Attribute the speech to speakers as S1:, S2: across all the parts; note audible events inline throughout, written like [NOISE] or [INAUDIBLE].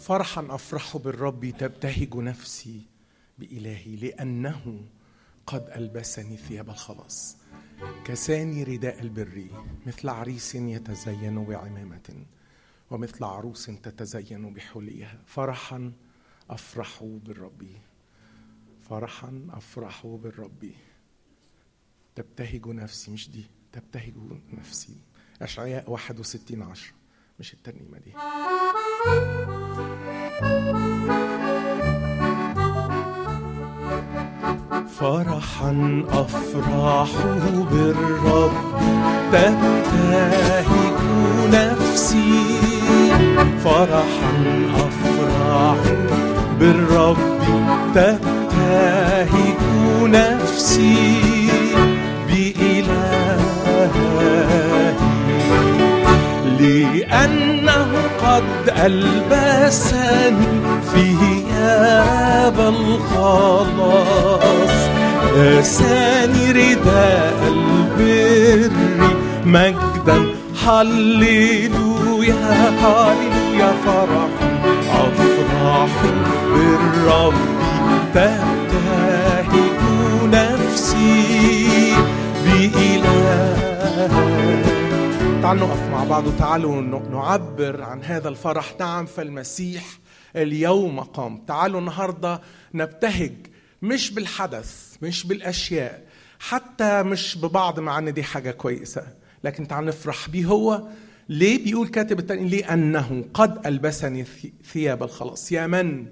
S1: فرحا أفرح بالرب تبتهج نفسي بإلهي لأنه قد ألبسني ثياب الخلاص. كساني رداء البر مثل عريس يتزين بعمامة ومثل عروس تتزين بحليها. فرحا أفرح بالرب فرحا أفرح بالرب. تبتهج نفسي مش دي تبتهج نفسي. أشعياء 61 10 مش الترنيمة دي. فرحا افرح بالرب تبتهج نفسي. فرحا افرح بالرب تبتهج نفسي. لأنه قد ألبسني ثياب الخلاص. لساني رداء البر مجدا. هللويا هللويا فرح. أفرح بالرب تبتهج نفسي بإله. تعالوا نقف مع بعض وتعالوا نعبر عن هذا الفرح. نعم فالمسيح اليوم قام. تعالوا النهارده نبتهج مش بالحدث مش بالأشياء حتى مش ببعض مع ان دي حاجة كويسة. لكن تعال نفرح بيه هو. ليه بيقول كاتب التاني؟ لأنه قد ألبسني ثياب الخلاص. يا من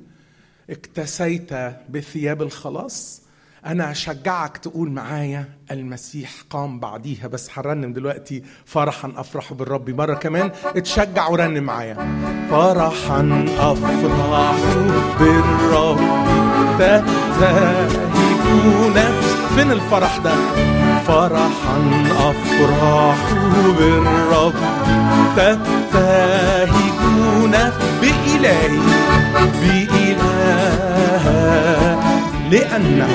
S1: اكتسيت بثياب الخلاص؟ أنا اشجعك تقول معايا المسيح قام بعديها بس هرنم دلوقتي فرحا أفرح بالرب. مرة كمان اتشجع ورنم معايا. فرحا أفرح بالرب. تبتهج نفس فين الفرح ده؟ فرحا أفرح بالرب. تبتهج نفس بإلهي بإله لأنه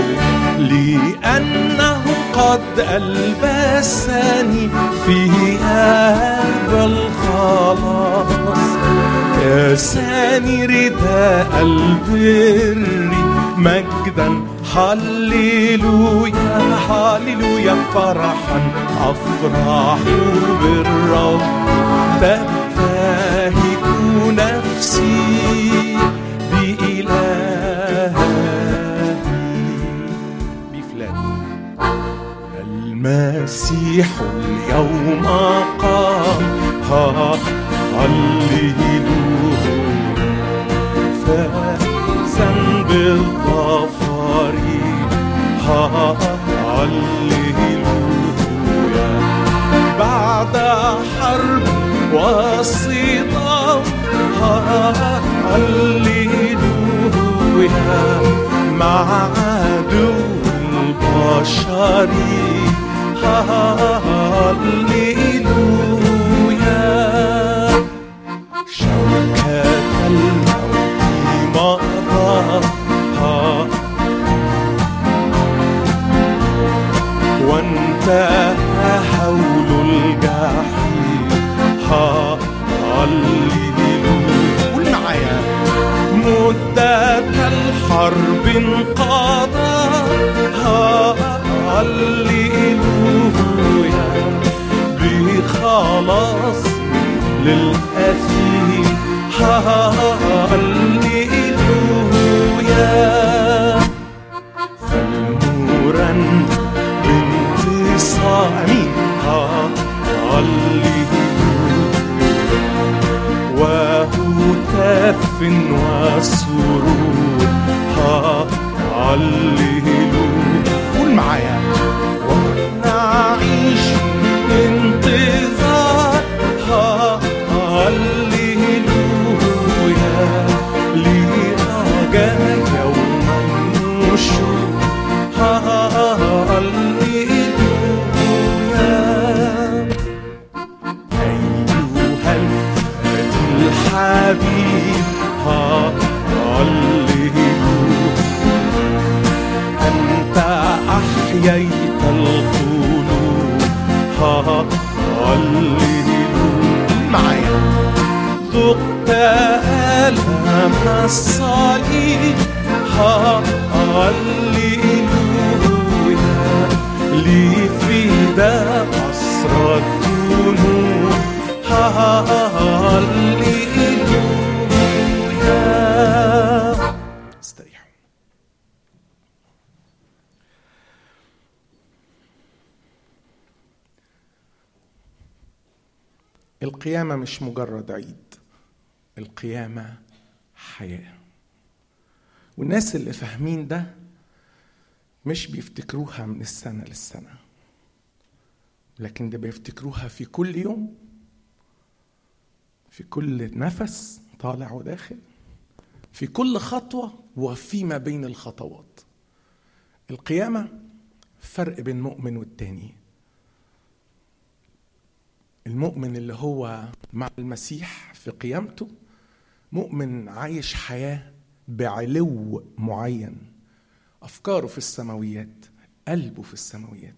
S1: لأنه قد ألبسني ثياب الخلاص. كساني رداء البر مجدا هللويا هللويا فرحا أفرح بالرب. تبتهج نفسي. المسيح اليوم قام. ها هللويا فازا بالظفر ها هللويا بعد حرب وصدام ها هللويا مع عدو البشري هللويا وهتاف وسرور ألم الصليب هللويا لي فدا أسرى الذنوب القيامة مش مجرد عيد. القيامة حياة. والناس اللي فاهمين ده مش بيفتكروها من السنة للسنة. لكن ده بيفتكروها في كل يوم في كل نفس طالع وداخل في كل خطوة وفيما بين الخطوات. القيامة فرق بين مؤمن والتاني. المؤمن اللي هو مع المسيح في قيامته مؤمن عايش حياة بعلو معين. أفكاره في السماويات قلبه في السماويات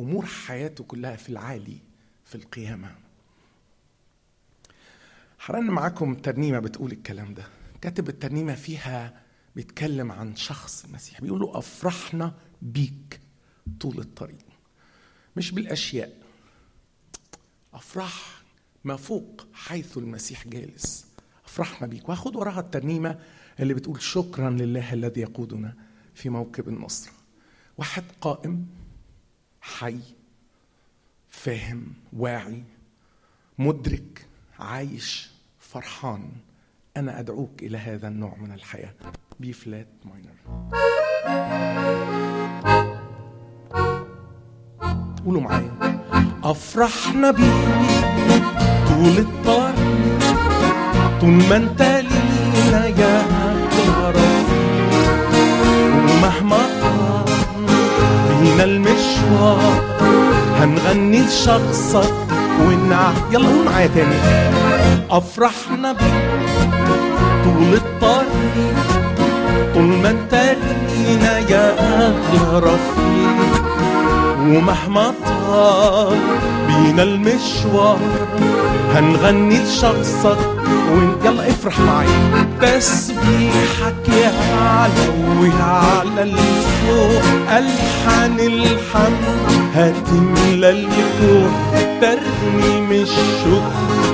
S1: أمور حياته كلها في العالي في القيامة. هرن معاكم ترنيمة بتقول الكلام ده. كاتب الترنيمة فيها بيتكلم عن شخص المسيح بيقول له أفرحنا بيك طول الطريق. مش بالأشياء أفرح ما فوق حيث المسيح جالس. أفرحنا بيك. وأخد وراها الترنيمة اللي بتقول شكرا لله الذي يقودنا في موكب النصر. واحد قائم حي فاهم واعي مدرك عايش فرحان. أنا أدعوك إلى هذا النوع من الحياة. بي فلات ماينر قولوا معايا. أفرحنا بيك طول الطريق. طول ما انت لينا يا رفيق ومهما طال بينا المشوار هنغني لشخصك ونع يلا قول معايا تاني أفرحنا بيك طول الطريق طول ما انت لينا يا أغلى رفيق ومهما طال بينا المشوار هنغني لشخصك وين يلا افرح معايا تسبيحك يا علوي على الفوق ألحان الحمد هتملى الكون ترنيم الشكر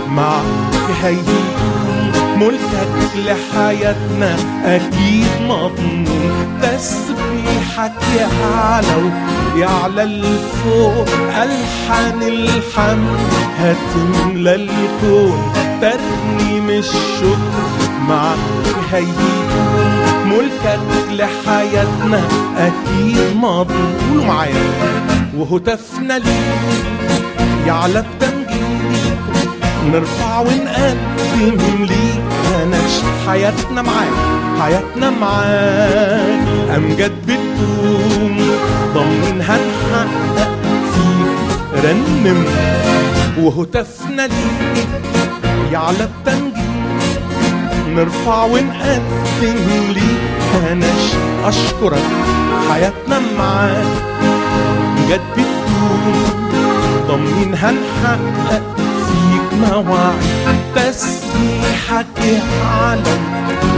S1: معك هيكون ملكك لحياتنا أكيد مضمون. تسبيحك يا علو يعلى الفوق. ألحان الحمد هتملى الكون ترنيم الشكر معك هيكون ملكك لحياتنا أكيد مضمون قولوا معايا. وهتفنا ليك يعلى التمجيد نرفع ونقدم ليك. نشر حياتنا معاك. حياتنا معاك. أمجد بتدوم ضمن هنحقق فيك. رنم. وهتفنا ليك يعلى التمجيد نرفع ونقدم ليك نشر أشكرك. حياتنا معاك. جد بتدوم ضمن هنحقق فيك مواعيد. تسبيحك يعلم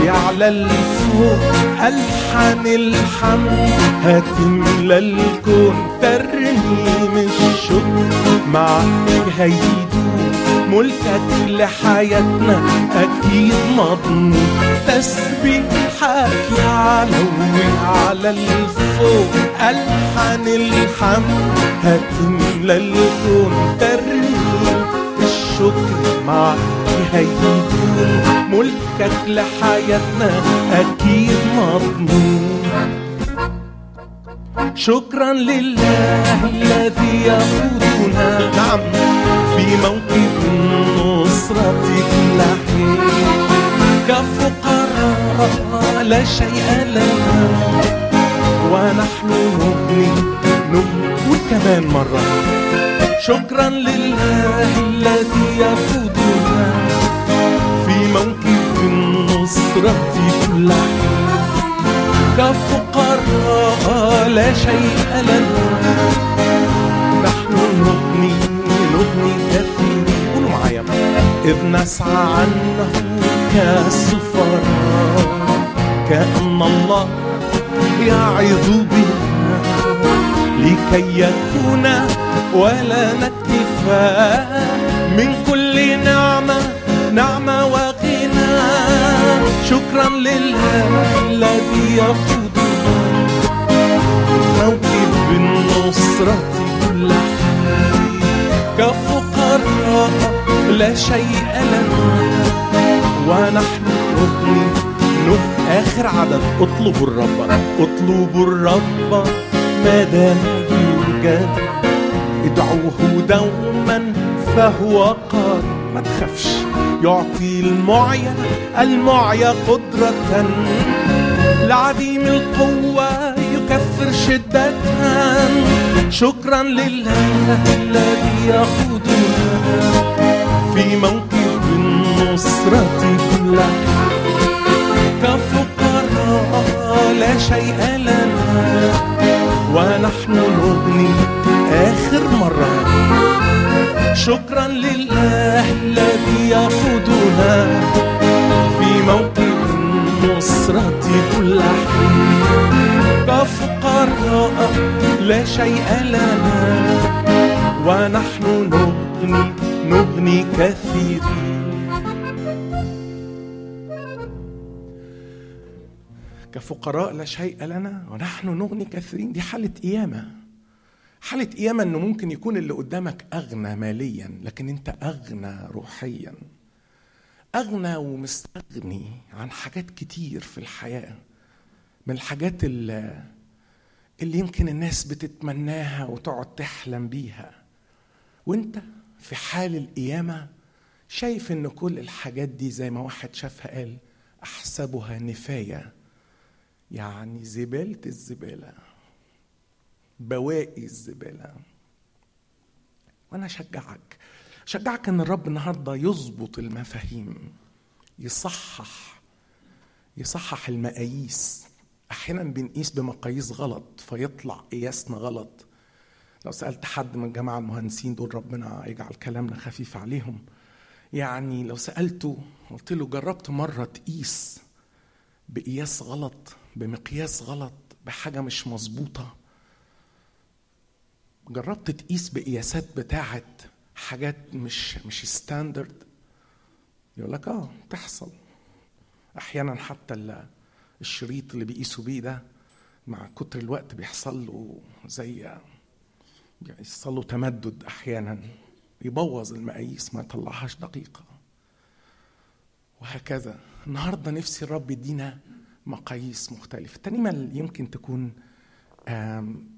S1: يعلى الفوق. ألحان الحمد؟ هتملى الكون ترنيم الشكر معك هيدوم ملكك لحياتنا أكيد مضمون. تسبيحك يعلوي على الفوق ألحان الحمد هتملى الكون ترنيم الشكر معك هيكون. ملكك لحياتنا أكيد مضمون. شكرا لله الذي يقودنا. نعم في موكب النصرة كل حين كفقراء لا شيء لنا. ونحن نبني نبني وكمان مرة. شكرا لله الذي يقودنا في موكب النصرة كل حين كفقراء لا شيء لنا. نحن نبني نبني كثير إذ نسعى عنه كسفراء كأن الله يعظ بنا لكي يكون ولا نكتفى من كل نعمة نعمة وغنى شكرا لله الذي يقودنا. موكب النصرة. لا شيء لنا ونحن نغني نغ آخر عدد. اطلبوا الرب. اطلبوا الرب. ما دام يوجد. ادعوه دوما فهو قادر. ما تخافش. يعطي المعيا. المعيا قدرة. لعديم القوة يكفر شدة. شكرا لله الذي يقودنا. في موكب النصرة كل كفقراء لا شيء لنا ونحن نغني آخر مرة. شكرا لله الذي يقودنا في موكب النصرة كل حين كفقراء لا شيء لنا ونحن نغني نغني كثيرين كفقراء لا شيء لنا ونحن نغني كثيرين. دي حالة قيامة. حالة قيامة إنه ممكن يكون اللي قدامك أغنى ماليا لكن أنت أغنى روحيا. أغنى ومستغني عن حاجات كتير في الحياة. من الحاجات اللي, اللي يمكن الناس بتتمناها وتقعد تحلم بيها. وأنت؟ في حال القيامة شايف إن كل الحاجات دي زي ما واحد شافها قال أحسبها نفاية. يعني زبالة الزبالة بواقي الزبالة. وأنا أشجعك أشجعك إن الرب النهاردة يظبط المفاهيم يصحح يصحح المقاييس. أحيانا بنقيس بمقاييس غلط فيطلع قياسنا غلط. لو سألت حد من الجماعة المهندسين دول ربنا يجعل كلامنا خفيف عليهم. يعني لو سألته قلت له جربت مرة تقيس بقياس غلط بمقياس غلط بحاجة مش مظبوطة. جربت تقيس بقياسات بتاعه حاجات مش مش ستاندرد يقول لك آه تحصل أحيانا حتى الشريط اللي بيقيسوا بيه ده مع كتر الوقت بيحصل له زي بيحصل له تمدد أحيانا يبوظ المقاييس ما يطلعهاش دقيقة. وهكذا. النهارده نفسي الرب يدينا مقاييس مختلفة. الترنيمة اللي يمكن تكون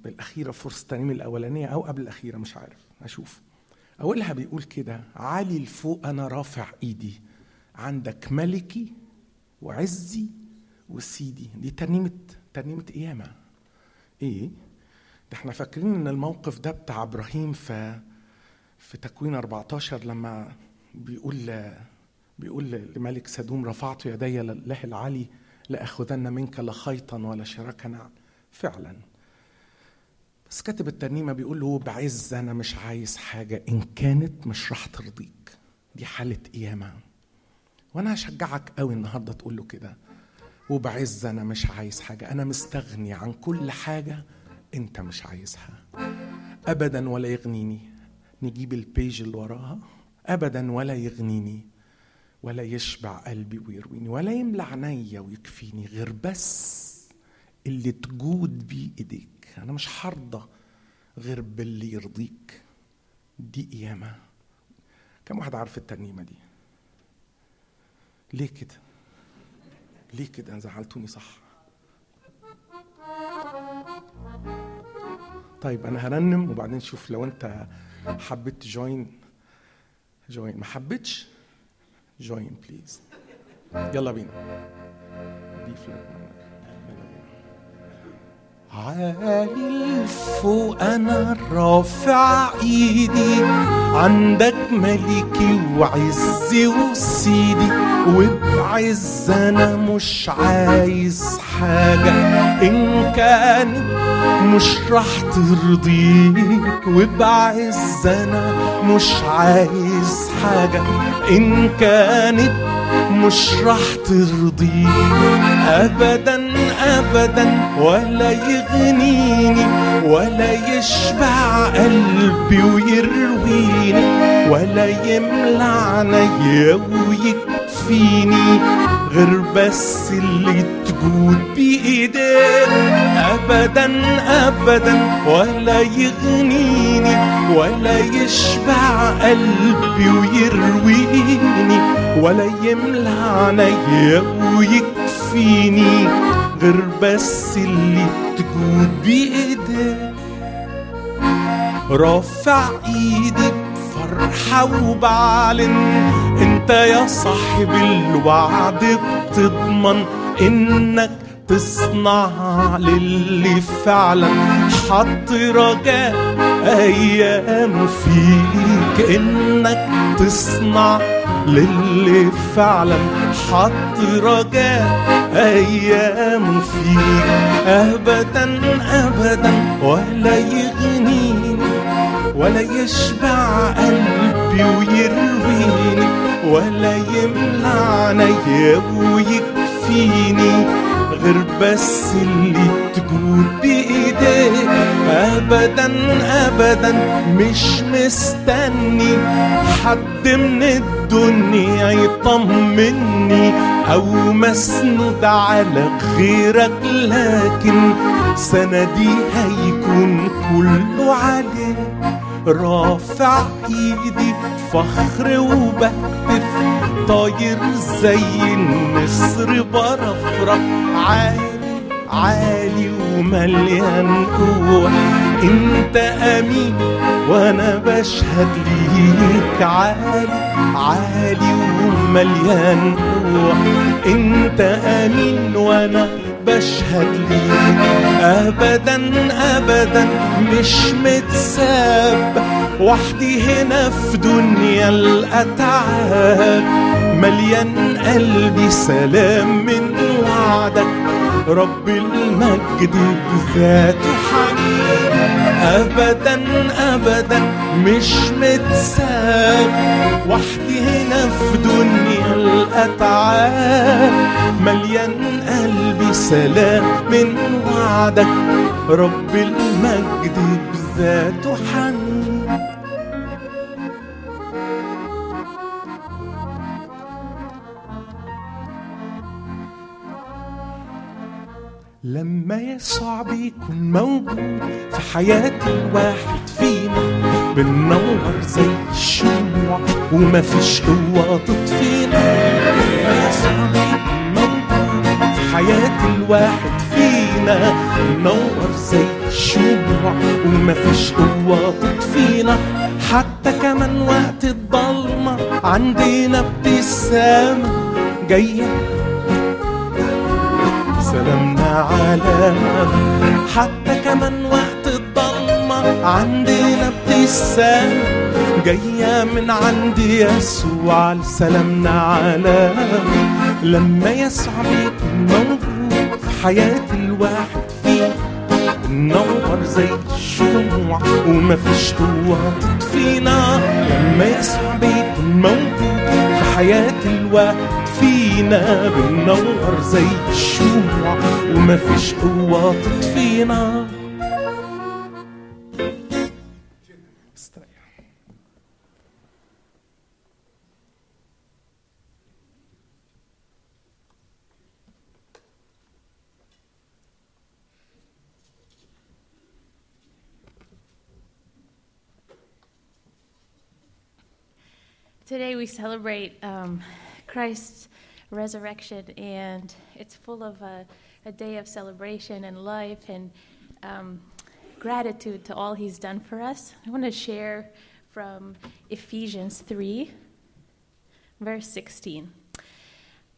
S1: بالأخيرة فرصة الترنيمة الأولانية أو قبل الأخيرة مش عارف. أشوف أولها بيقول كده عالي لفوق أنا رافع إيدي. عندك ملكي وعزي وسيدي. دي ترنيمة ترنيمة قيامة. إيه؟ ده إحنا فاكرين إن الموقف ده بتاع إبراهيم في في تكوين 14 لما بيقول بيقول لملك سدوم رفعت يدي لله العلي لأخذن منك لا خيطا ولا شراكا. فعلا. بس كاتب الترنيمة بيقول له بعز أنا مش عايز حاجة إن كانت مش راح ترضيك. دي حالة قيامة. وأنا هشجعك قوي النهاردة تقول له كده. وبعز أنا مش عايز حاجة أنا مستغني عن كل حاجة أنت مش عايزها. أبدا ولا يغنيني. نجيب البيج اللي وراها. أبدا ولا يغنيني. ولا يشبع قلبي ويرويني. ولا يملى عينيا ويكفيني. غير بس اللي تجود بيه إيديك. أنا مش هرضى غير باللي يرضيك. دي قيامة. كم واحد عارف الترنيمة دي؟ ليه كده؟ ليه كده؟ زعلتوني صح. طيب أنا هرنم وبعدين شوف لو أنت حبيت ت join join ما حبيتش join please يلا بينا. D flat عالي الفوق أنا رافع إيدي. عندك ملكي وعزي وسيدي. وبعز أنا مش عايز حاجة. إن كانت مش راح ترضيك وبعز أنا مش عايز حاجة. إن كانت مش راح ترضيك ابدا ابدا ولا يغنيني ولا يشبع قلبي ويرويني ولا يملى عينيا ويكفيني. غير بس اللي تجود بايديك ابدا ابدا ولا يغنيني ولا يشبع قلبي ويرويني ولا يملى عينيا ويكفيني غير بس اللي تجود بايديك رافع ايدي بفرحة وبعلن أنت يا صاحب الوعد بتضمن إنك تصنع للي فعلا. حط رجاء أيام فيك. إنك تصنع للي فعلا. حط رجاء أيام فيك. ابدا ابدا. ولا يغنيني ولا يشبع قلبي ويرويني. ولا يملى عينيا ويكفيني غير بس اللي تجود بايديك ابدا ابدا مش مستني حد من الدنيا يطمني أو مسنود على غيرك لكن سندي هيكون كله عليك رافع إيدي بفخر وبهتف. طاير زي النسر برفرف. عالي عالي ومليان قوة. انت أمين وأنا بشهد ليك. عالي عالي ومليان قوة. انت أمين وأنا بشهد ليك. ابدا ابدا مش متساب. وحدي هنا في دنيا الأتعاب. مليان قلبي سلام من وعدك. رب المجد بذاته حنين ابدا ابدا مش متساب وحدي هنا في دنيا الأتعاب. مليان قلبي سلام من وعدك. رب المجد بذاته حنين لما يسوع بيكون موجود في حياة الواحد فينا بننور زي الشموع ومفيش قوة تطفينا. لما يسوع بيكون موجود في حياة الواحد فينا بننور زي الشموع ومفيش قوة تطفينا. حتى كمان وقت الضلمة عندنا ابتسامة جاية سلامنا علامة حتى كمان وقت الضلمة عندنا ابتسامة جاية من عند يسوع لسلامنا علامة لما يسوع بيكون موجود في حياة الواحد فيه ننور زي الشموع ومفيش قوة تطفينا لما يسوع بيكون موجود في حياة الواحد فينا بننور زي الشموع ومفيش قوة تطفينا
S2: Today we celebrate um, Christ's resurrection, and it's full of a, a day of celebration and life and um, gratitude to all He's done for us. I want to share from Ephesians 3, verse 16.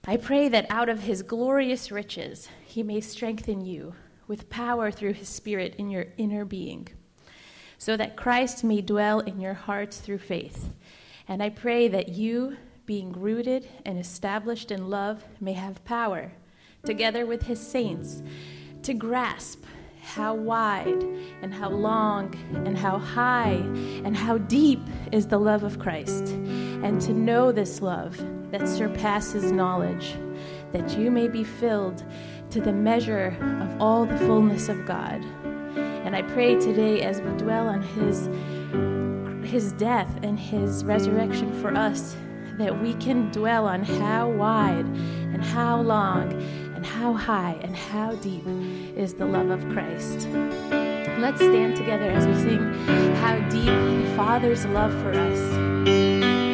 S2: I pray that out of His glorious riches He may strengthen you with power through His Spirit in your inner being, so that Christ may dwell in your hearts through faith. And I pray that you, being rooted and established in love, may have power, together with his saints, to grasp how wide and how long and how high and how deep is the love of Christ, and to know this love that surpasses knowledge, that you may be filled to the measure of all the fullness of God. And I pray today as we dwell on his his death and his resurrection for us that we can dwell on how wide and how long and how high and how deep is the love of Christ. Let's stand together as we sing How Deep the Father's Love for Us.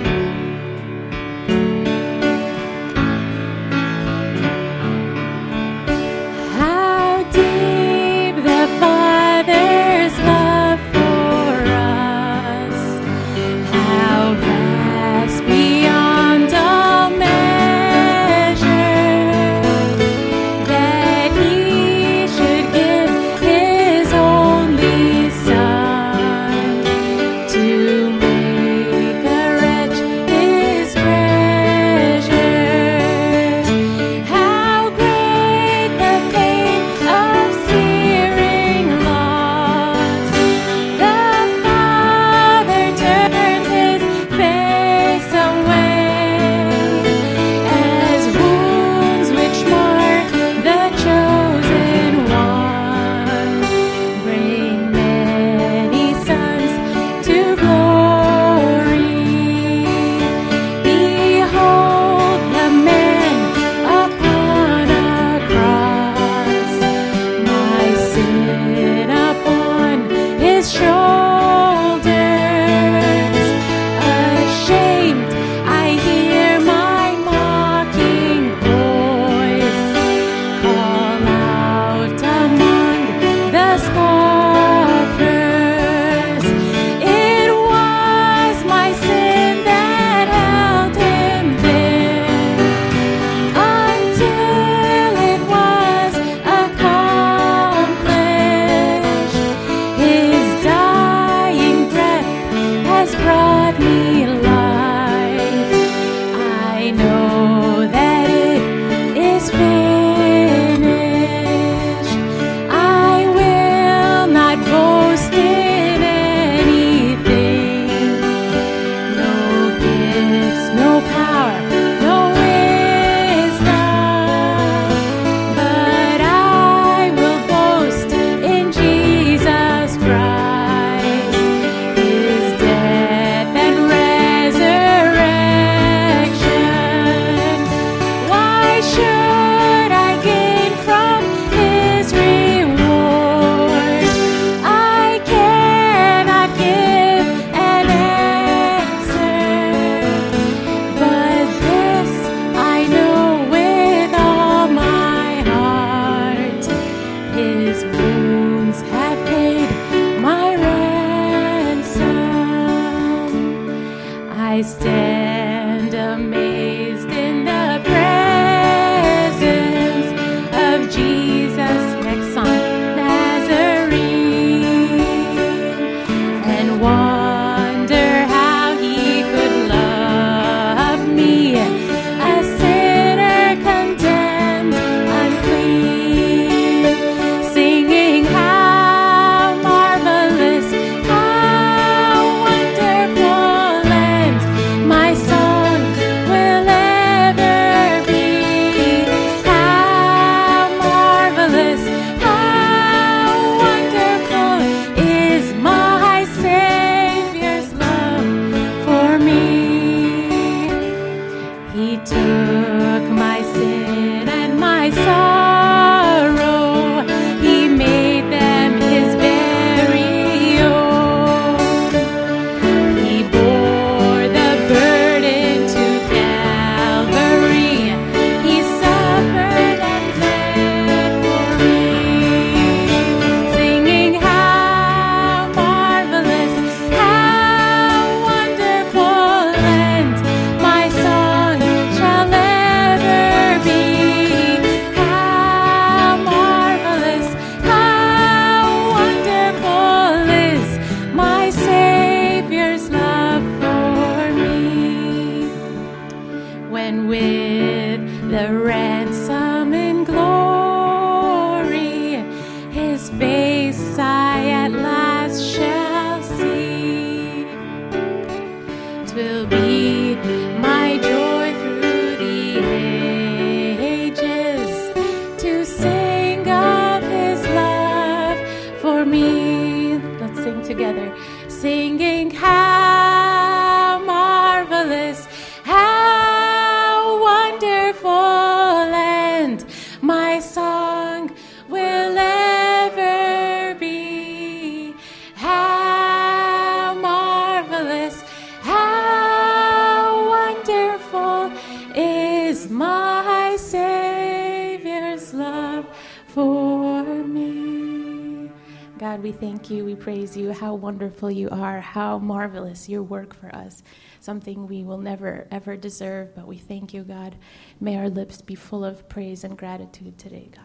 S2: praise you, how wonderful you are, how marvelous your work for us, something we will never, ever deserve, but we thank you, God. May our lips be full of praise and gratitude today, God.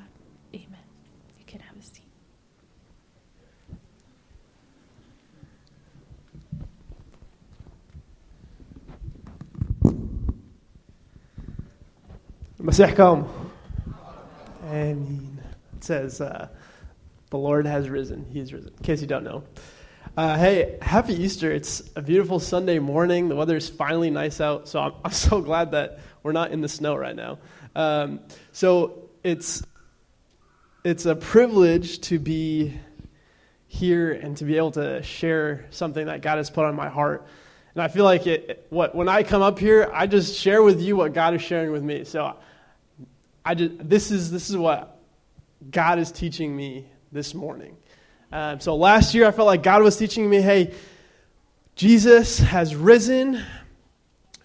S2: Amen. You can have a seat.
S3: Masih It says, uh, the Lord has risen. He is risen. In case you don't know. Uh, hey, happy Easter. It's a beautiful Sunday morning. The weather is finally nice out, so I'm, [LAUGHS] I'm so glad that we're not in the snow right now. Um, so it's, it's a privilege to be here and to be able to share something that God has put on my heart. And I feel like it, what, when I come up here, I just share with you what God is sharing with me. So I just, this, is, this is what God is teaching me this morning. Um, so last year, I felt like God was teaching me hey, Jesus has risen.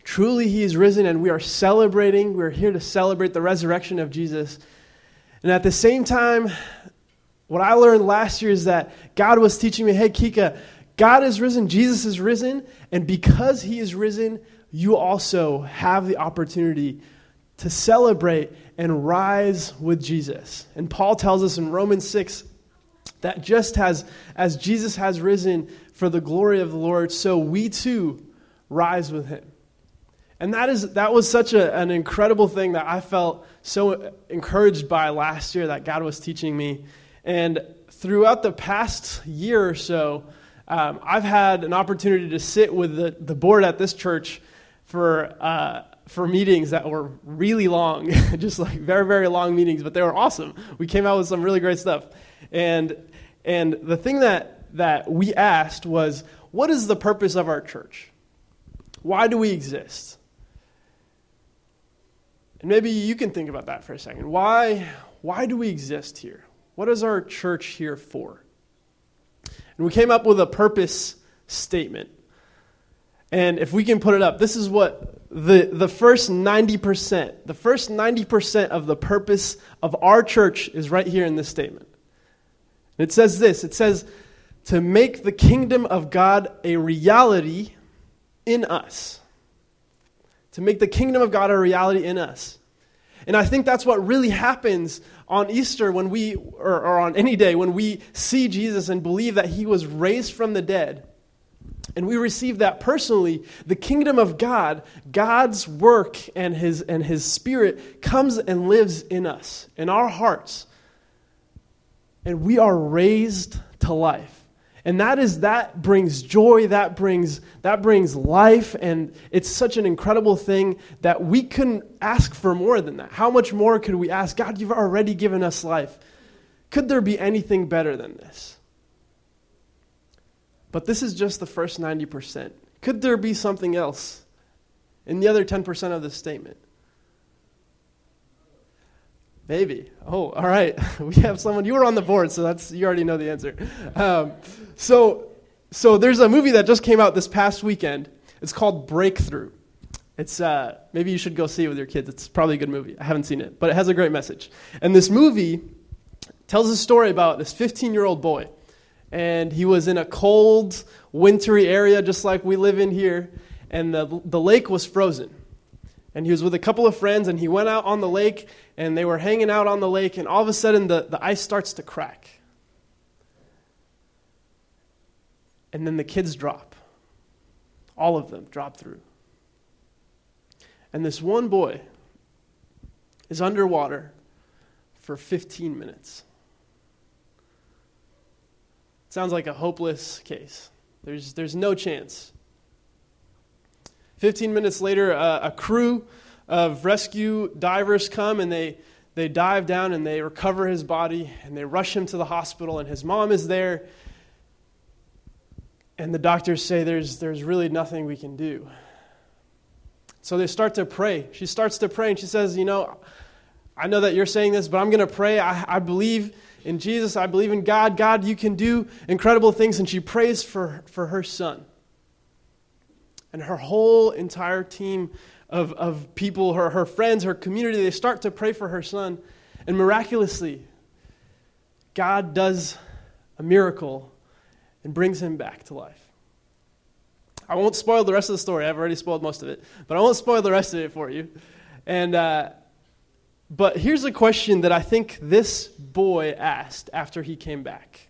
S3: Truly, he is risen, and we are celebrating. We're here to celebrate the resurrection of Jesus. And at the same time, what I learned last year is that God was teaching me hey, Kika, God is risen, Jesus is risen, and because he is risen, you also have the opportunity to celebrate and rise with Jesus. And Paul tells us in Romans 6 that just as, as Jesus has risen for the glory of the Lord, so we too rise with him. And that, is, that was such a, an incredible thing that I felt so encouraged by last year that God was teaching me. And throughout the past year or so, um, I've had an opportunity to sit with the, the board at this church for, uh, for meetings that were really long, [LAUGHS] just like very, very long meetings, but they were awesome. We came out with some really great stuff. And, and the thing that, that we asked was what is the purpose of our church? Why do we exist? And maybe you can think about that for a second. Why, why do we exist here? What is our church here for? And we came up with a purpose statement. And if we can put it up, this is what the, the first 90%, the first 90% of the purpose of our church is right here in this statement. It says this it says, to make the kingdom of God a reality in us. To make the kingdom of God a reality in us. And I think that's what really happens on Easter when we, or, or, on any day, when we see Jesus and believe that he was raised from the dead. And we receive that personally. The kingdom of God, God's work and his, and his spirit comes and lives in us, in our hearts. And we are raised to life. And that is that brings joy that brings that brings life. And it's such an incredible thing that we couldn't ask for more than that. How much more could we ask god you've already given us life. Could there be anything better than this? But this is just the first 90% could there be something else? In the other 10% of the statement Maybe. Oh, all right. [LAUGHS] We have someone. You were on the board, so that's you already know the answer. Um, so, so there's a movie that just came out this past weekend. It's called Breakthrough. It's uh, maybe you should go see it with your kids. It's probably a good movie. I haven't seen it, but it has a great message. And this movie tells a story about this 15 year old boy, and he was in a cold, wintry area just like we live in here, and the the lake was frozen and he was with a couple of friends and he went out on the lake and they were hanging out on the lake and all of a sudden the, the ice starts to crack and then the kids drop all of them drop through And this one boy is underwater for 15 minutes. Sounds like a hopeless case. There's, there's no chance. 15 minutes later, uh, a crew of rescue divers come and they, they dive down and they recover his body and they rush him to the hospital, and his mom is there. And the doctors say there's, there's really nothing we can do. So they start to pray. She starts to pray and she says, You know, I know that you're saying this, but I'm going to pray. I, I believe in Jesus. I believe in God. God, you can do incredible things. And she prays for, for her son. And her whole entire team of, of people, her, her friends, her community, they start to pray for her son. And miraculously, God does a miracle and brings him back to life. I won't spoil the rest of the story. I've already spoiled most of it, but I won't spoil the rest of it for you. And uh, but here's a question that I think this boy asked after he came back.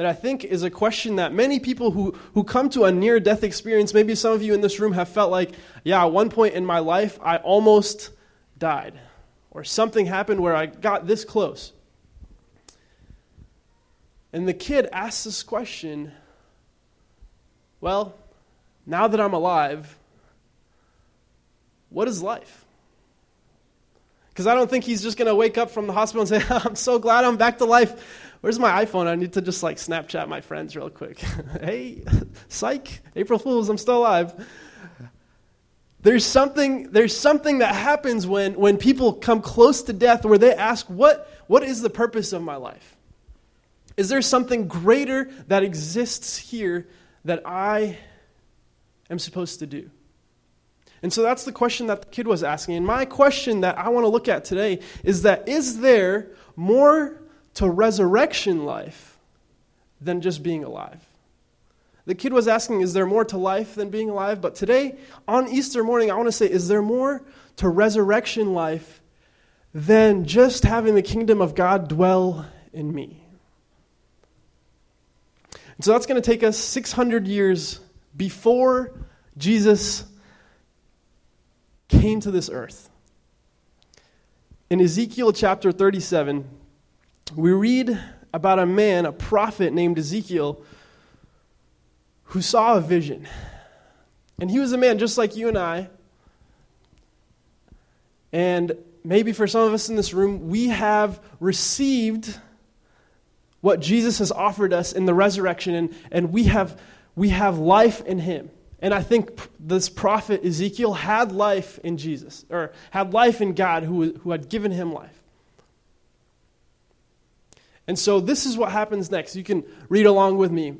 S3: That I think is a question that many people who, who come to a near death experience, maybe some of you in this room have felt like, yeah, at one point in my life, I almost died. Or something happened where I got this close. And the kid asks this question well, now that I'm alive, what is life? Because I don't think he's just going to wake up from the hospital and say, [LAUGHS] I'm so glad I'm back to life. Where's my iPhone? I need to just like Snapchat my friends real quick. [LAUGHS] hey, [LAUGHS] psych, April Fools, I'm still alive. There's something, there's something that happens when, when people come close to death where they ask, what, what is the purpose of my life? Is there something greater that exists here that I am supposed to do? And so that's the question that the kid was asking. And my question that I want to look at today is that is there more to resurrection life than just being alive? The kid was asking, is there more to life than being alive? But today, on Easter morning, I want to say, is there more to resurrection life than just having the kingdom of God dwell in me? And so that's going to take us 600 years before Jesus came to this earth. In Ezekiel chapter 37, we read about a man, a prophet named Ezekiel, who saw a vision. And he was a man just like you and I. And maybe for some of us in this room, we have received what Jesus has offered us in the resurrection, and, and we, have, we have life in him. And I think this prophet Ezekiel had life in Jesus, or had life in God who, who had given him life. And so this is what happens next. You can read along with me.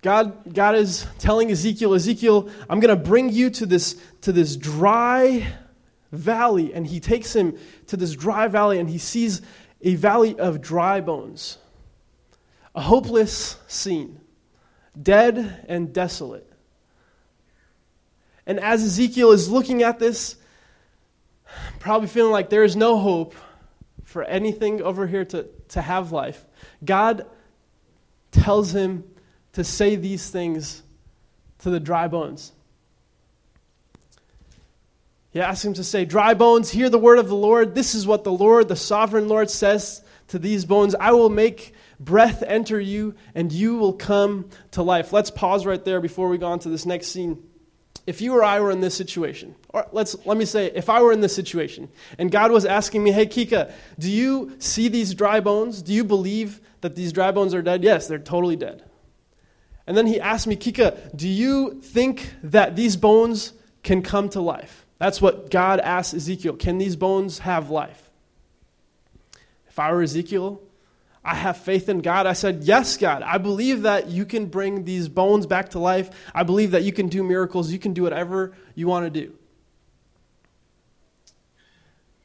S3: God, God is telling Ezekiel, Ezekiel, I'm going to bring you to this, to this dry valley. And he takes him to this dry valley and he sees a valley of dry bones. A hopeless scene, dead and desolate. And as Ezekiel is looking at this, probably feeling like there is no hope for anything over here to, to have life, God tells him to say these things to the dry bones. He asks him to say, Dry bones, hear the word of the Lord. This is what the Lord, the sovereign Lord, says to these bones I will make breath enter you, and you will come to life. Let's pause right there before we go on to this next scene if you or I were in this situation, or let's let me say, if I were in this situation, and God was asking me, "Hey, Kika, do you see these dry bones? Do you believe that these dry bones are dead?" Yes, they're totally dead. And then He asked me, "Kika, do you think that these bones can come to life?" That's what God asked Ezekiel. Can these bones have life? If I were Ezekiel, I have faith in God. I said, Yes, God. I believe that you can bring these bones back to life. I believe that you can do miracles. You can do whatever you want to do.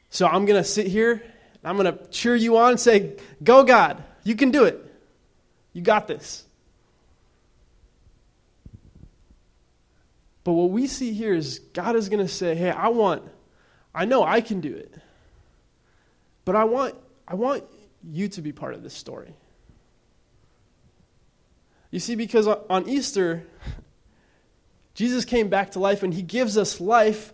S3: So I'm going to sit here. I'm going to cheer you on and say, Go, God. You can do it. You got this. But what we see here is God is going to say, Hey, I want, I know I can do it. But I want, I want you to be part of this story. You see, because on Easter, Jesus came back to life and he gives us life,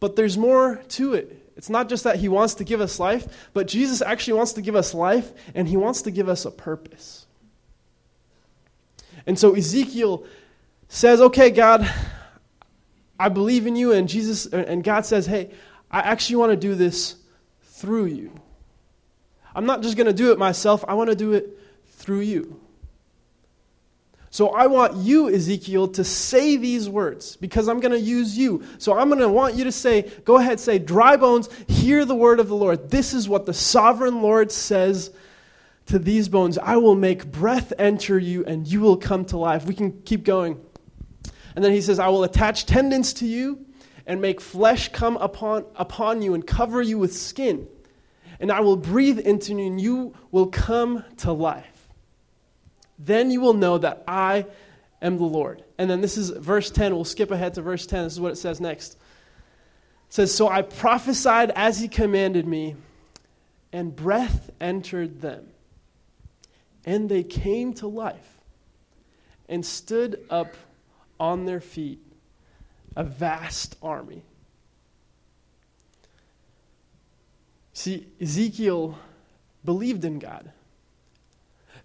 S3: But there's more to it. It's not just that he wants to give us life, but Jesus actually wants to give us life and he wants to give us a purpose. And so Ezekiel says, "Okay, God, I believe in you." And Jesus and God says, "Hey, I actually want to do this through you. I'm not just going to do it myself. I want to do it through you." So I want you, Ezekiel, to say these words because I'm going to use you. So I'm going to want you to say, go ahead, say, dry bones, hear the word of the Lord. This is what the sovereign Lord says to these bones. I will make breath enter you and you will come to life. We can keep going. And then he says, I will attach tendons to you and make flesh come upon, upon you and cover you with skin. And I will breathe into you and you will come to life. Then you will know that I am the Lord. And then this is verse 10. We'll skip ahead to verse 10. This is what it says next. It says, So I prophesied as he commanded me, and breath entered them. And they came to life and stood up on their feet, a vast army. See, Ezekiel believed in God.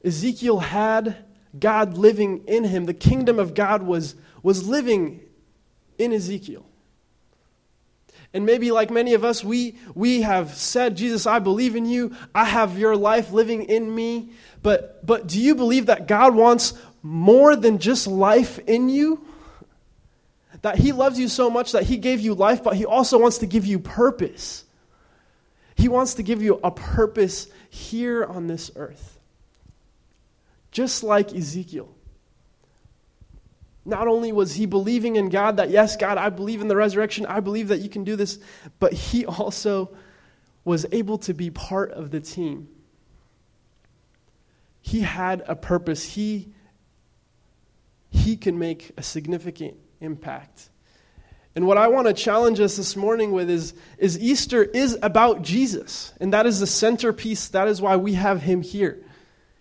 S3: Ezekiel had God living in him. The kingdom of God was, was living in Ezekiel. And maybe, like many of us, we, we have said, Jesus, I believe in you. I have your life living in me. But, but do you believe that God wants more than just life in you? That He loves you so much that He gave you life, but He also wants to give you purpose. He wants to give you a purpose here on this earth just like Ezekiel. Not only was he believing in God, that yes, God, I believe in the resurrection, I believe that you can do this, but he [LAUGHS] also was able to be part of the team. He had a purpose. He, he can make a significant impact. And what I want to challenge us this morning with is, is Easter is about Jesus. And that is the centerpiece. That is why we have him here.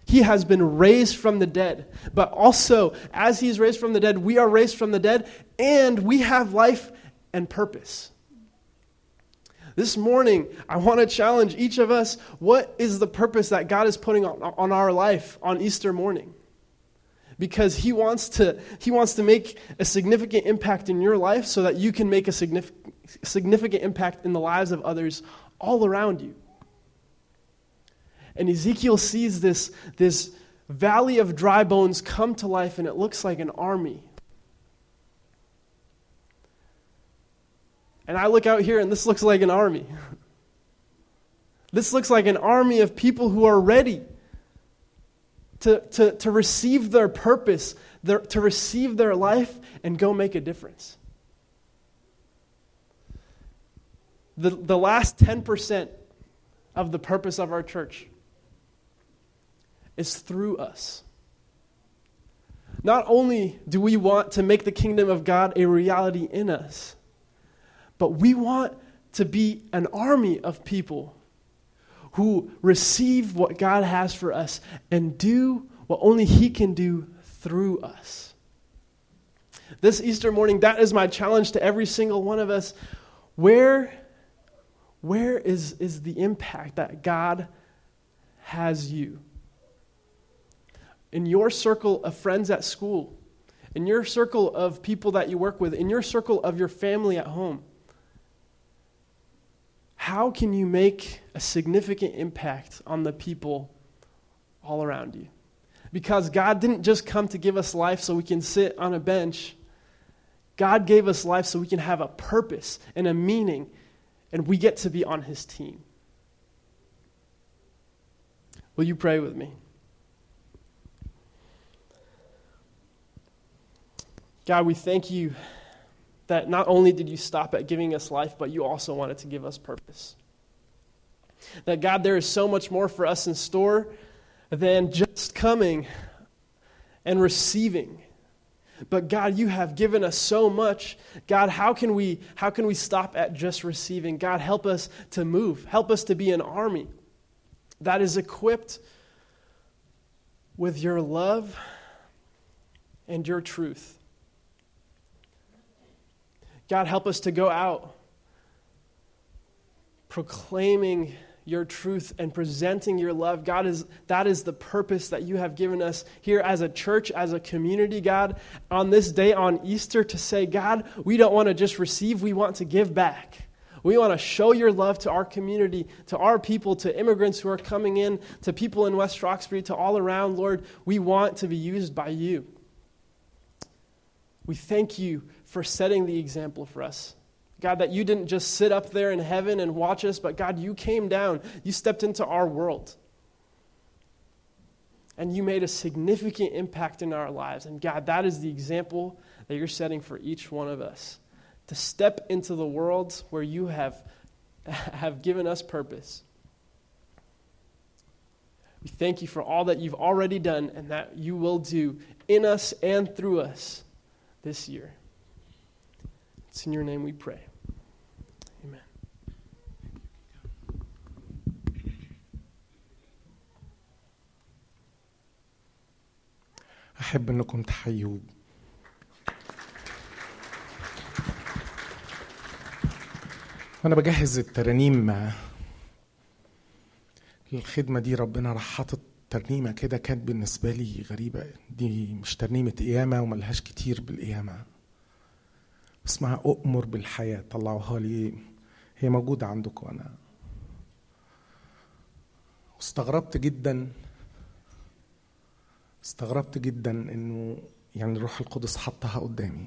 S3: He has been raised from the dead. But also, as he's raised from the dead, we are raised from the dead and we have life and purpose. This morning, I want to challenge each of us what is the purpose that God is putting on, on our life on Easter morning? Because he wants, to, he wants to make a significant impact in your life so that you can make a significant, significant impact in the lives of others all around you. And Ezekiel sees this, this valley of dry bones come to life, and it looks like an army. And I look out here, and this looks like an army. [LAUGHS] this looks like an army of people who are ready to, to, to receive their purpose, their, to receive their life, and go make a difference. The, the last 10% of the purpose of our church is through us. Not only do we want to make the kingdom of God a reality in us, but we want to be an army of people who receive what God has for us and do what only He can do through us. This Easter morning, that is my challenge to every single one of us. Where, where is, is the impact that God has you? in your circle of friends at school, in your circle of people that you work with, in your circle of your family at home? How can you make a significant impact on the people all around you? Because God didn't just come to give us life so we can sit on a bench. God gave us life so we can have a purpose and a meaning, and we get to be on His team. Will you pray with me? God, we thank you that not only did you stop at giving us life, but you also wanted to give us purpose. That, God, there is so much more for us in store than just coming and receiving. But God, you have given us so much. God, how can we how can we stop at just receiving? God, help us to move. Help us to be an army that is equipped with your love and your truth. God, help us to go out proclaiming your truth and presenting your love. God is that is the purpose that you have given us here as a church, as a community, God, on this day on Easter to say, God, we don't want to just receive, we want to give back. We want to show your love to our community, to our people, to immigrants who are coming in, to people in West Roxbury, to all around, Lord. We want to be used by you. We thank you for setting the example for us. God, that you didn't just sit up there in heaven and watch us, but God, you came down. You stepped into our world. And you made a significant impact in our lives. And God, that is the example that you're setting for each one of us to step into the world where you have, [LAUGHS] have given us purpose. We thank you for all that you've already done and that you will do in us and through us this year. It's in your name we pray. Amen.
S1: أحب أنكم تحيوا وأنا بجهز الترانيم للخدمة دي ربنا راح حاطط ترنيمة كده كانت بالنسبة لي غريبة دي مش ترنيمة قيامة وملهاش كتير بالقيامة اسمها أؤمر بالحياة. طلعوها لي هي موجودة عندكم. أنا واستغربت جدا استغربت جدا إنه يعني الروح القدس حطها قدامي.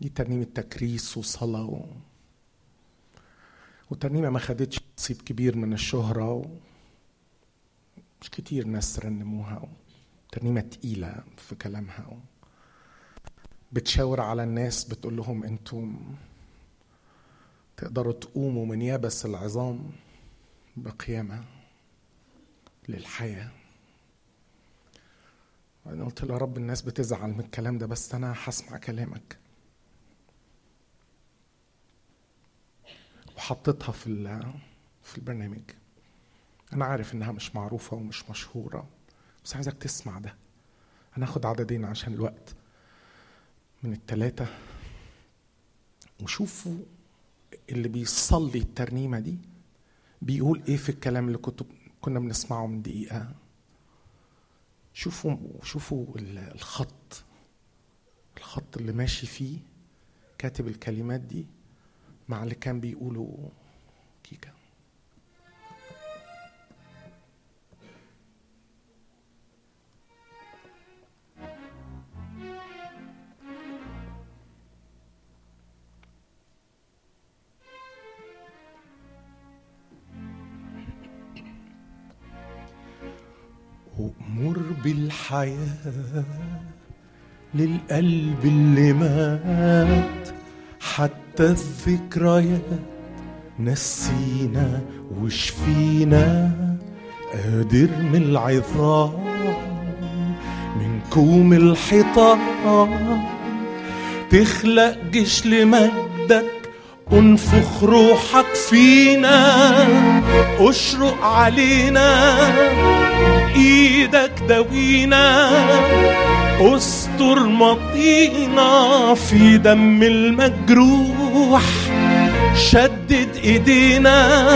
S1: دي ترنيمة تكريس وصلاة و... وترنيمة ما خدتش نصيب كبير من الشهرة و... مش كتير ناس رنموها و... ترنيمة تقيلة في كلامها و... بتشاور على الناس بتقول لهم أنتم تقدروا تقوموا من يبس العظام بقيامة للحياة. أنا قلت له يا رب الناس بتزعل من الكلام ده بس أنا هسمع كلامك. وحطيتها في في البرنامج. أنا عارف إنها مش معروفة ومش مشهورة بس عايزك تسمع ده. أنا عددين عشان الوقت. من التلاتة وشوفوا اللي بيصلي الترنيمة دي بيقول إيه في الكلام اللي كنت كنا بنسمعه من دقيقة. شوفوا شوفوا الخط الخط اللي ماشي فيه كاتب الكلمات دي مع اللي كان بيقوله أؤمر بالحياة للقلب اللي مات حتى الذكريات نسينا وشفينا. قادر من العظام من كوم الحيطان تخلق جيش لمجدك انفخ روحك فينا اشرق علينا إيدك داوينا استر مطينا في دم المجروح شدد ايدينا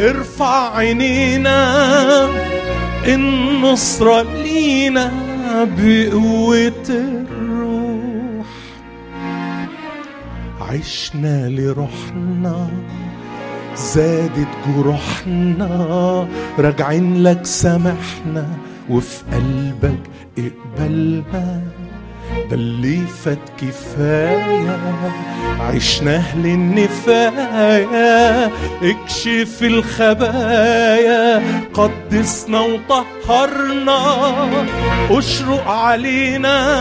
S1: ارفع عينينا النصرة لينا بقوة عشنا لروحنا زادت جروحنا. راجعين لك سامحنا وفي قلبك اقبلنا. ده اللي فات كفاية عشناه للنفاية. اكشف الخبايا قدسنا وطهرنا. اشرق علينا.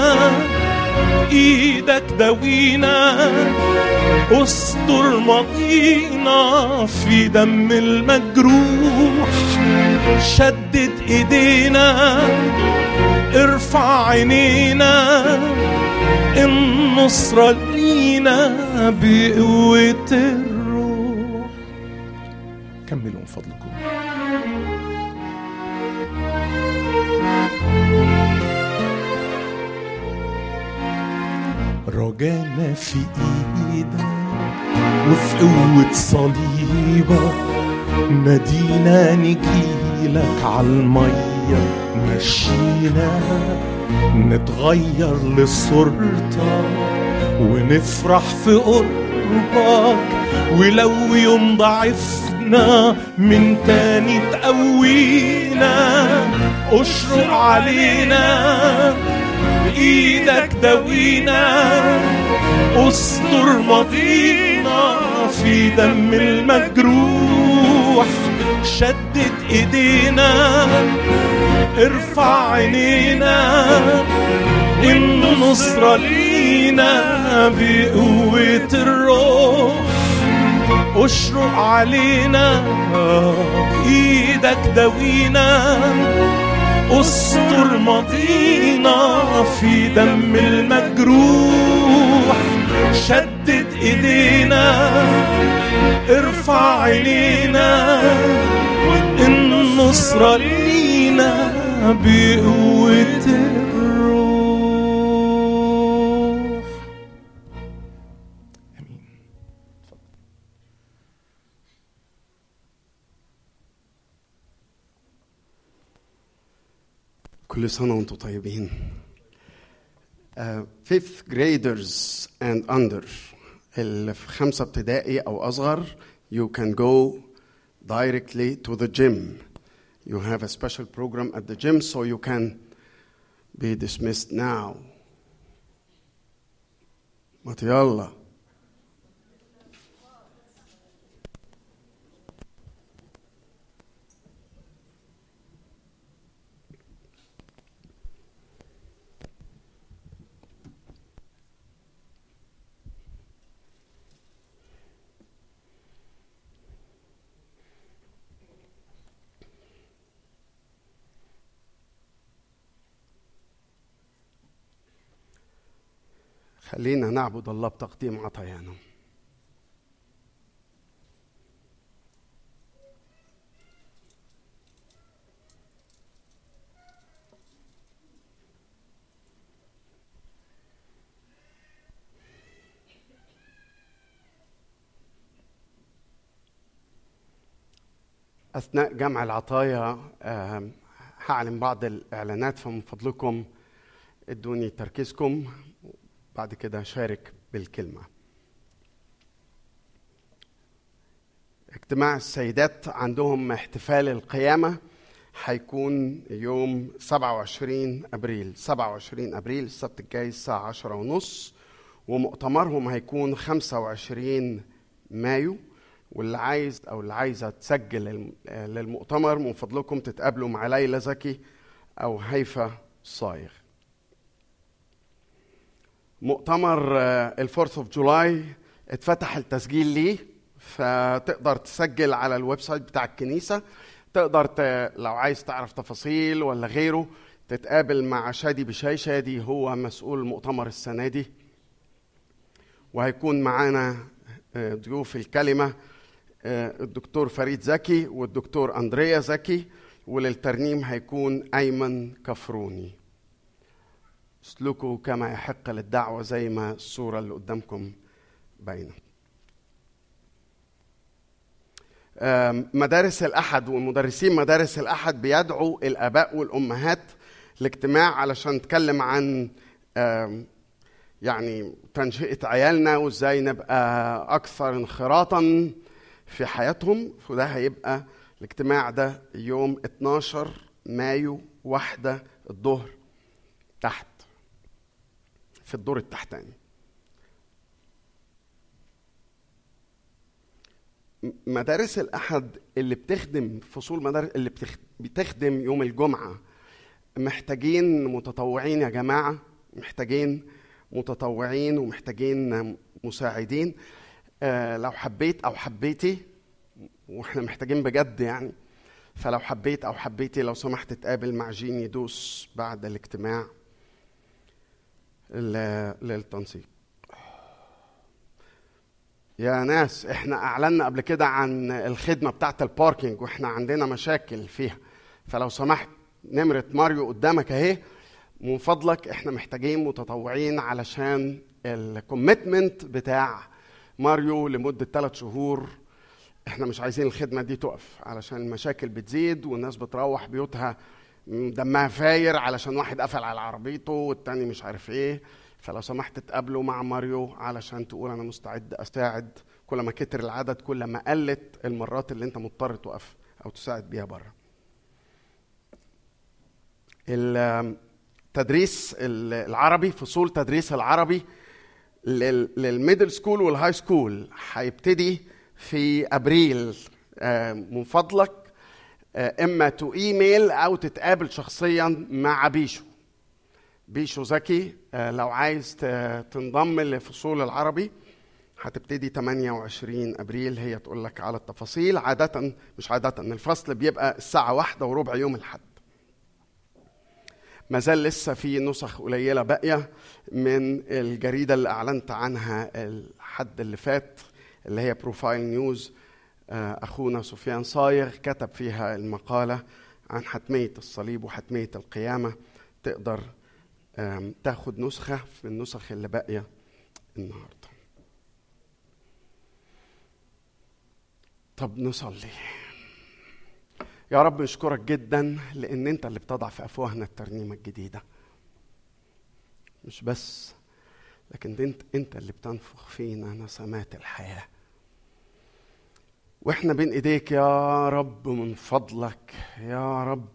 S1: إيدك داوينا استر ماضينا في دم المجروح. شدد إيدينا ارفع عينينا النصرة لينا بقوة الروح. كملوا. رجانا في إيدك وفي قوة صليبك نادينا نجيلك عالمية مشينا نتغير لصورتك ونفرح في قربك. ولو يوم ضعفنا من تاني تقوينا أشرق علينا. بإيدك داوينا استر ماضينا في دم المجروح شدد إيدينا ارفع عينينا النصرة لينا بقوة الروح. اشرق علينا إيدك داوينا. استر ماضينا في دم المجروح. شدد إيدينا ارفع عينينا. النصرة لينا بقوة
S4: كل سنة وانتم طيبين. Uh, fifth graders and under اللي في خمسة ابتدائي أو أصغر you can go directly to the gym. You have a special program at the gym so you can be dismissed now. ما يلا خلينا نعبد الله بتقديم عطايانا أثناء جمع العطايا آم، هعلن بعض الإعلانات فمن فضلكم ادوني تركيزكم. بعد كده شارك بالكلمة. اجتماع السيدات عندهم احتفال القيامة هيكون يوم 27 أبريل. 27 أبريل السبت الجاي الساعة 10 ونص ومؤتمرهم هيكون 25 مايو. واللي عايز أو اللي عايزة تسجل للمؤتمر من فضلكم تتقابلوا مع ليلى زكي أو هيفا صايغ. مؤتمر ال Fourth of July اتفتح التسجيل ليه فتقدر تسجل على ال website بتاع الكنيسة. تقدر ت... لو عايز تعرف تفاصيل ولا غيره تتقابل مع شادي بشاي. شادي هو مسؤول المؤتمر السنة دي وهيكون معانا آه، ضيوف الكلمة آه، الدكتور فريد زكي والدكتور أندريا زكي وللترنيم هيكون أيمن كفروني. اسلكوا كما يحق للدعوة زي ما الصورة اللي قدامكم باينة. مدارس الأحد ومدرسين مدارس الأحد بيدعوا الآباء والأمهات لاجتماع علشان نتكلم عن يعني تنشئة عيالنا وإزاي نبقى أكثر انخراطا في حياتهم. فده هيبقى الاجتماع ده يوم 12 مايو واحدة الظهر تحت. في الدور التحتاني. مدارس الأحد اللي بتخدم فصول مدارس اللي بتخ- بتخدم يوم الجمعة محتاجين متطوعين يا جماعة محتاجين متطوعين ومحتاجين مساعدين. آه، لو حبيت أو حبيتي وإحنا محتاجين بجد يعني فلو حبيت أو حبيتي لو سمحت تقابل مع جيني دوس بعد الاجتماع. للتنسيق. يا ناس إحنا اعلنا قبل كده عن الخدمة بتاعة ال parking وإحنا عندنا مشاكل فيها. فلو سمحت نمرة ماريو قدامك اهي. من فضلك إحنا محتاجين متطوعين علشان ال commitment بتاع ماريو لمدة ثلاث شهور. إحنا مش عايزين الخدمة دي تقف علشان المشاكل بتزيد والناس بتروح بيوتها دمها فاير علشان واحد قفل على عربيته والتاني مش عارف إيه. فلو سمحت تقابلوا مع ماريو علشان تقول أنا مستعد أساعد. كل ما كتر العدد كل ما قلت المرات اللي أنت مضطر توقف أو تساعد بيها بره. التدريس العربي فصول تدريس العربي لل middle school وال high school هيبتدي في أبريل. آه، من فضلك إما تو ايميل أو تتقابل شخصيا مع بيشو. بيشو زكي آه، لو عايز تنضم لفصول العربي هتبتدي 28 أبريل هي تقول لك على التفاصيل. عادة مش عادة الفصل بيبقى الساعة واحدة وربع يوم الأحد. ما زال لسه في نسخ قليلة باقية من الجريدة اللي أعلنت عنها الحد اللي فات اللي هي Profile News آه، أخونا سفيان صايغ كتب فيها المقالة عن حتمية الصليب وحتمية القيامة. تقدر تاخد نسخة في النسخ اللي باقية النهارده. طب نصلي. يا رب نشكرك جدا لأن أنت اللي بتضع في أفواهنا الترنيمة الجديدة. مش بس لكن أنت اللي بتنفخ فينا نسمات الحياة. وإحنا بين ايديك يا رب من فضلك يا رب.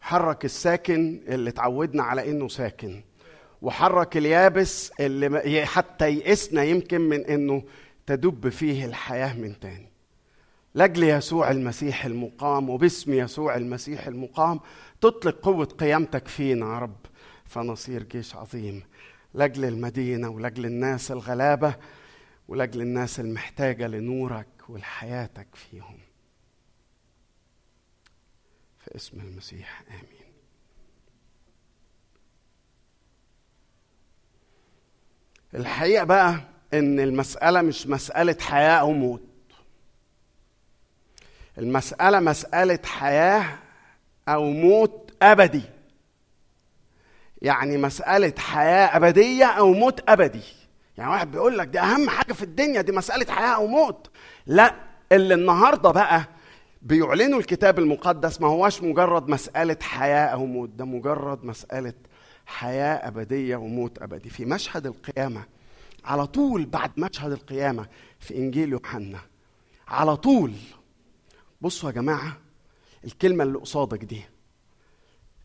S4: حرك الساكن اللي اتعودنا على انه ساكن وحرك اليابس اللي حتى يئسنا يمكن من انه تدب فيه الحياة من تاني. لأجل يسوع المسيح المقام وباسم يسوع المسيح المقام تطلق قوة قيامتك فينا يا رب. فنصير جيش عظيم لأجل المدينة ولأجل الناس الغلابة. ولاجل الناس المحتاجة لنورك ولحياتك فيهم. في اسم المسيح آمين. الحقيقة بقى إن المسألة مش مسألة حياة أو موت. المسألة مسألة حياة أو موت أبدي. يعني مسألة حياة أبدية أو موت أبدي. يعني واحد بيقول لك دي أهم حاجة في الدنيا دي مسألة حياة أو موت. لا اللي النهارده بقى بيعلنوا الكتاب المقدس ما هواش مجرد مسألة حياة أو موت ده مجرد مسألة حياة أبدية وموت أبدي. في مشهد القيامة على طول بعد مشهد القيامة في إنجيل يوحنا على طول. بصوا يا جماعة الكلمة اللي قصادك دي.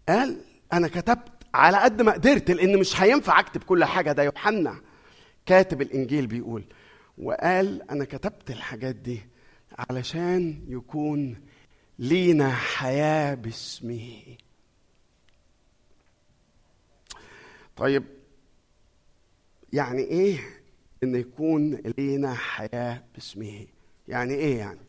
S4: قال أنا كتبت على قد ما قدرت لأن مش هينفع أكتب كل حاجة ده يوحنا. كاتب الإنجيل بيقول وقال أنا كتبت الحاجات دي علشان يكون لينا حياة باسمه. طيب يعني إيه إن يكون لينا حياة باسمه؟ يعني إيه يعني؟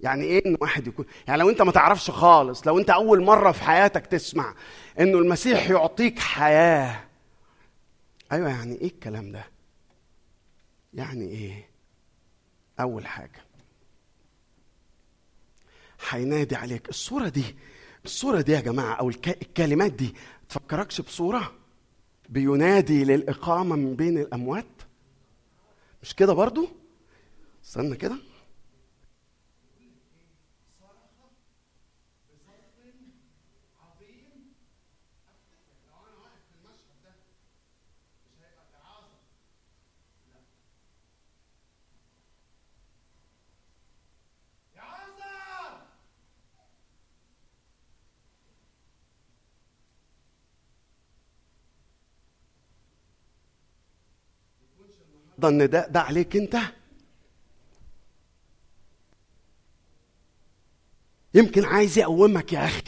S4: يعني إيه إن واحد يكون؟ يعني لو أنت ما تعرفش خالص لو أنت أول مرة في حياتك تسمع إنه المسيح يعطيك حياة أيوه يعني إيه الكلام ده؟ يعني إيه؟ أول حاجة هينادي عليك الصورة دي الصورة دي يا جماعة أو الكلمات دي تفكركش بصورة؟ بينادي للإقامة من بين الأموات؟ مش كده برضو؟ استنى كده. ان ده ده عليك انت. يمكن عايز يقومك يا أخي.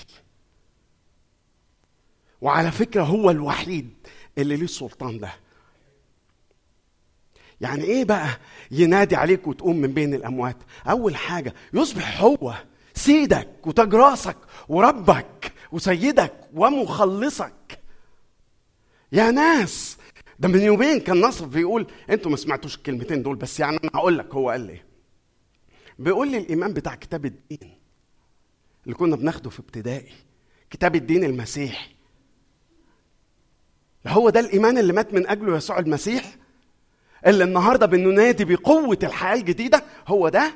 S4: وعلى فكرة هو الوحيد اللي ليه السلطان ده. يعني إيه بقى ينادي عليك وتقوم من بين الأموات؟ أول حاجة يصبح هو سيدك وتاج راسك وربك وسيدك ومخلصك. يا ناس ده من يومين كان نصر بيقول أنتوا ما سمعتوش الكلمتين دول بس يعني أنا هقول لك هو قال إيه. بيقول لي الايمان بتاع كتاب الدين اللي كنا بناخده في ابتدائي كتاب الدين المسيحي هو ده الإيمان اللي مات من أجله يسوع المسيح؟ اللي النهارده بننادي بقوة الحياة الجديدة؟ هو ده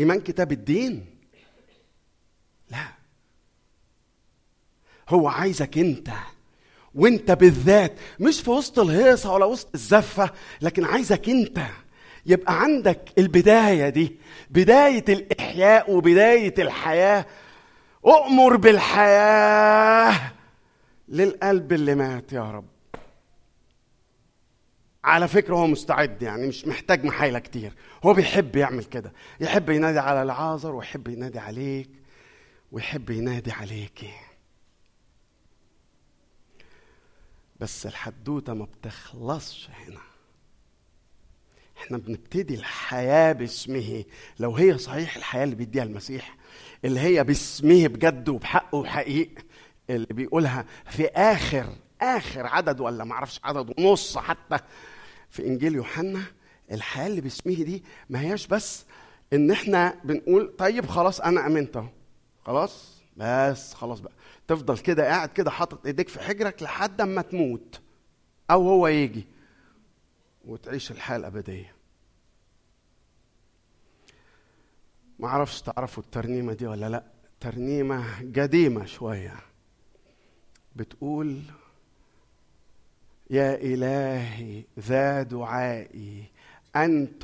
S4: إيمان كتاب الدين؟ لا. هو عايزك أنت وانت بالذات مش في وسط الهيصة ولا وسط الزفة لكن عايزك انت يبقى عندك البداية دي بداية الإحياء وبداية الحياة. أؤمر بالحياة للقلب اللي مات يا رب. على فكرة هو مستعد يعني مش محتاج محايلة كتير. هو بيحب يعمل كده. يحب ينادي على العازر ويحب ينادي عليك ويحب ينادي عليكي بس الحدوتة ما بتخلصش هنا. إحنا بنبتدي الحياة باسمه. لو هي صحيح الحياة اللي بيديها المسيح اللي هي باسمه بجد وبحق وحقيق اللي بيقولها في آخر آخر عدد ولا معرفش عدد ونص حتى في إنجيل يوحنا الحياة اللي باسمه دي ما هياش بس إن إحنا بنقول طيب خلاص أنا آمنت أهو. خلاص؟ بس خلاص بقى. تفضل كده قاعد كده حاطط ايديك في حجرك لحد اما تموت. أو هو يجي وتعيش الحياة الأبدية. ما أعرفش تعرفوا الترنيمة دي ولا لا. ترنيمة قديمة شوية. بتقول يا إلهي ذا دعائي أن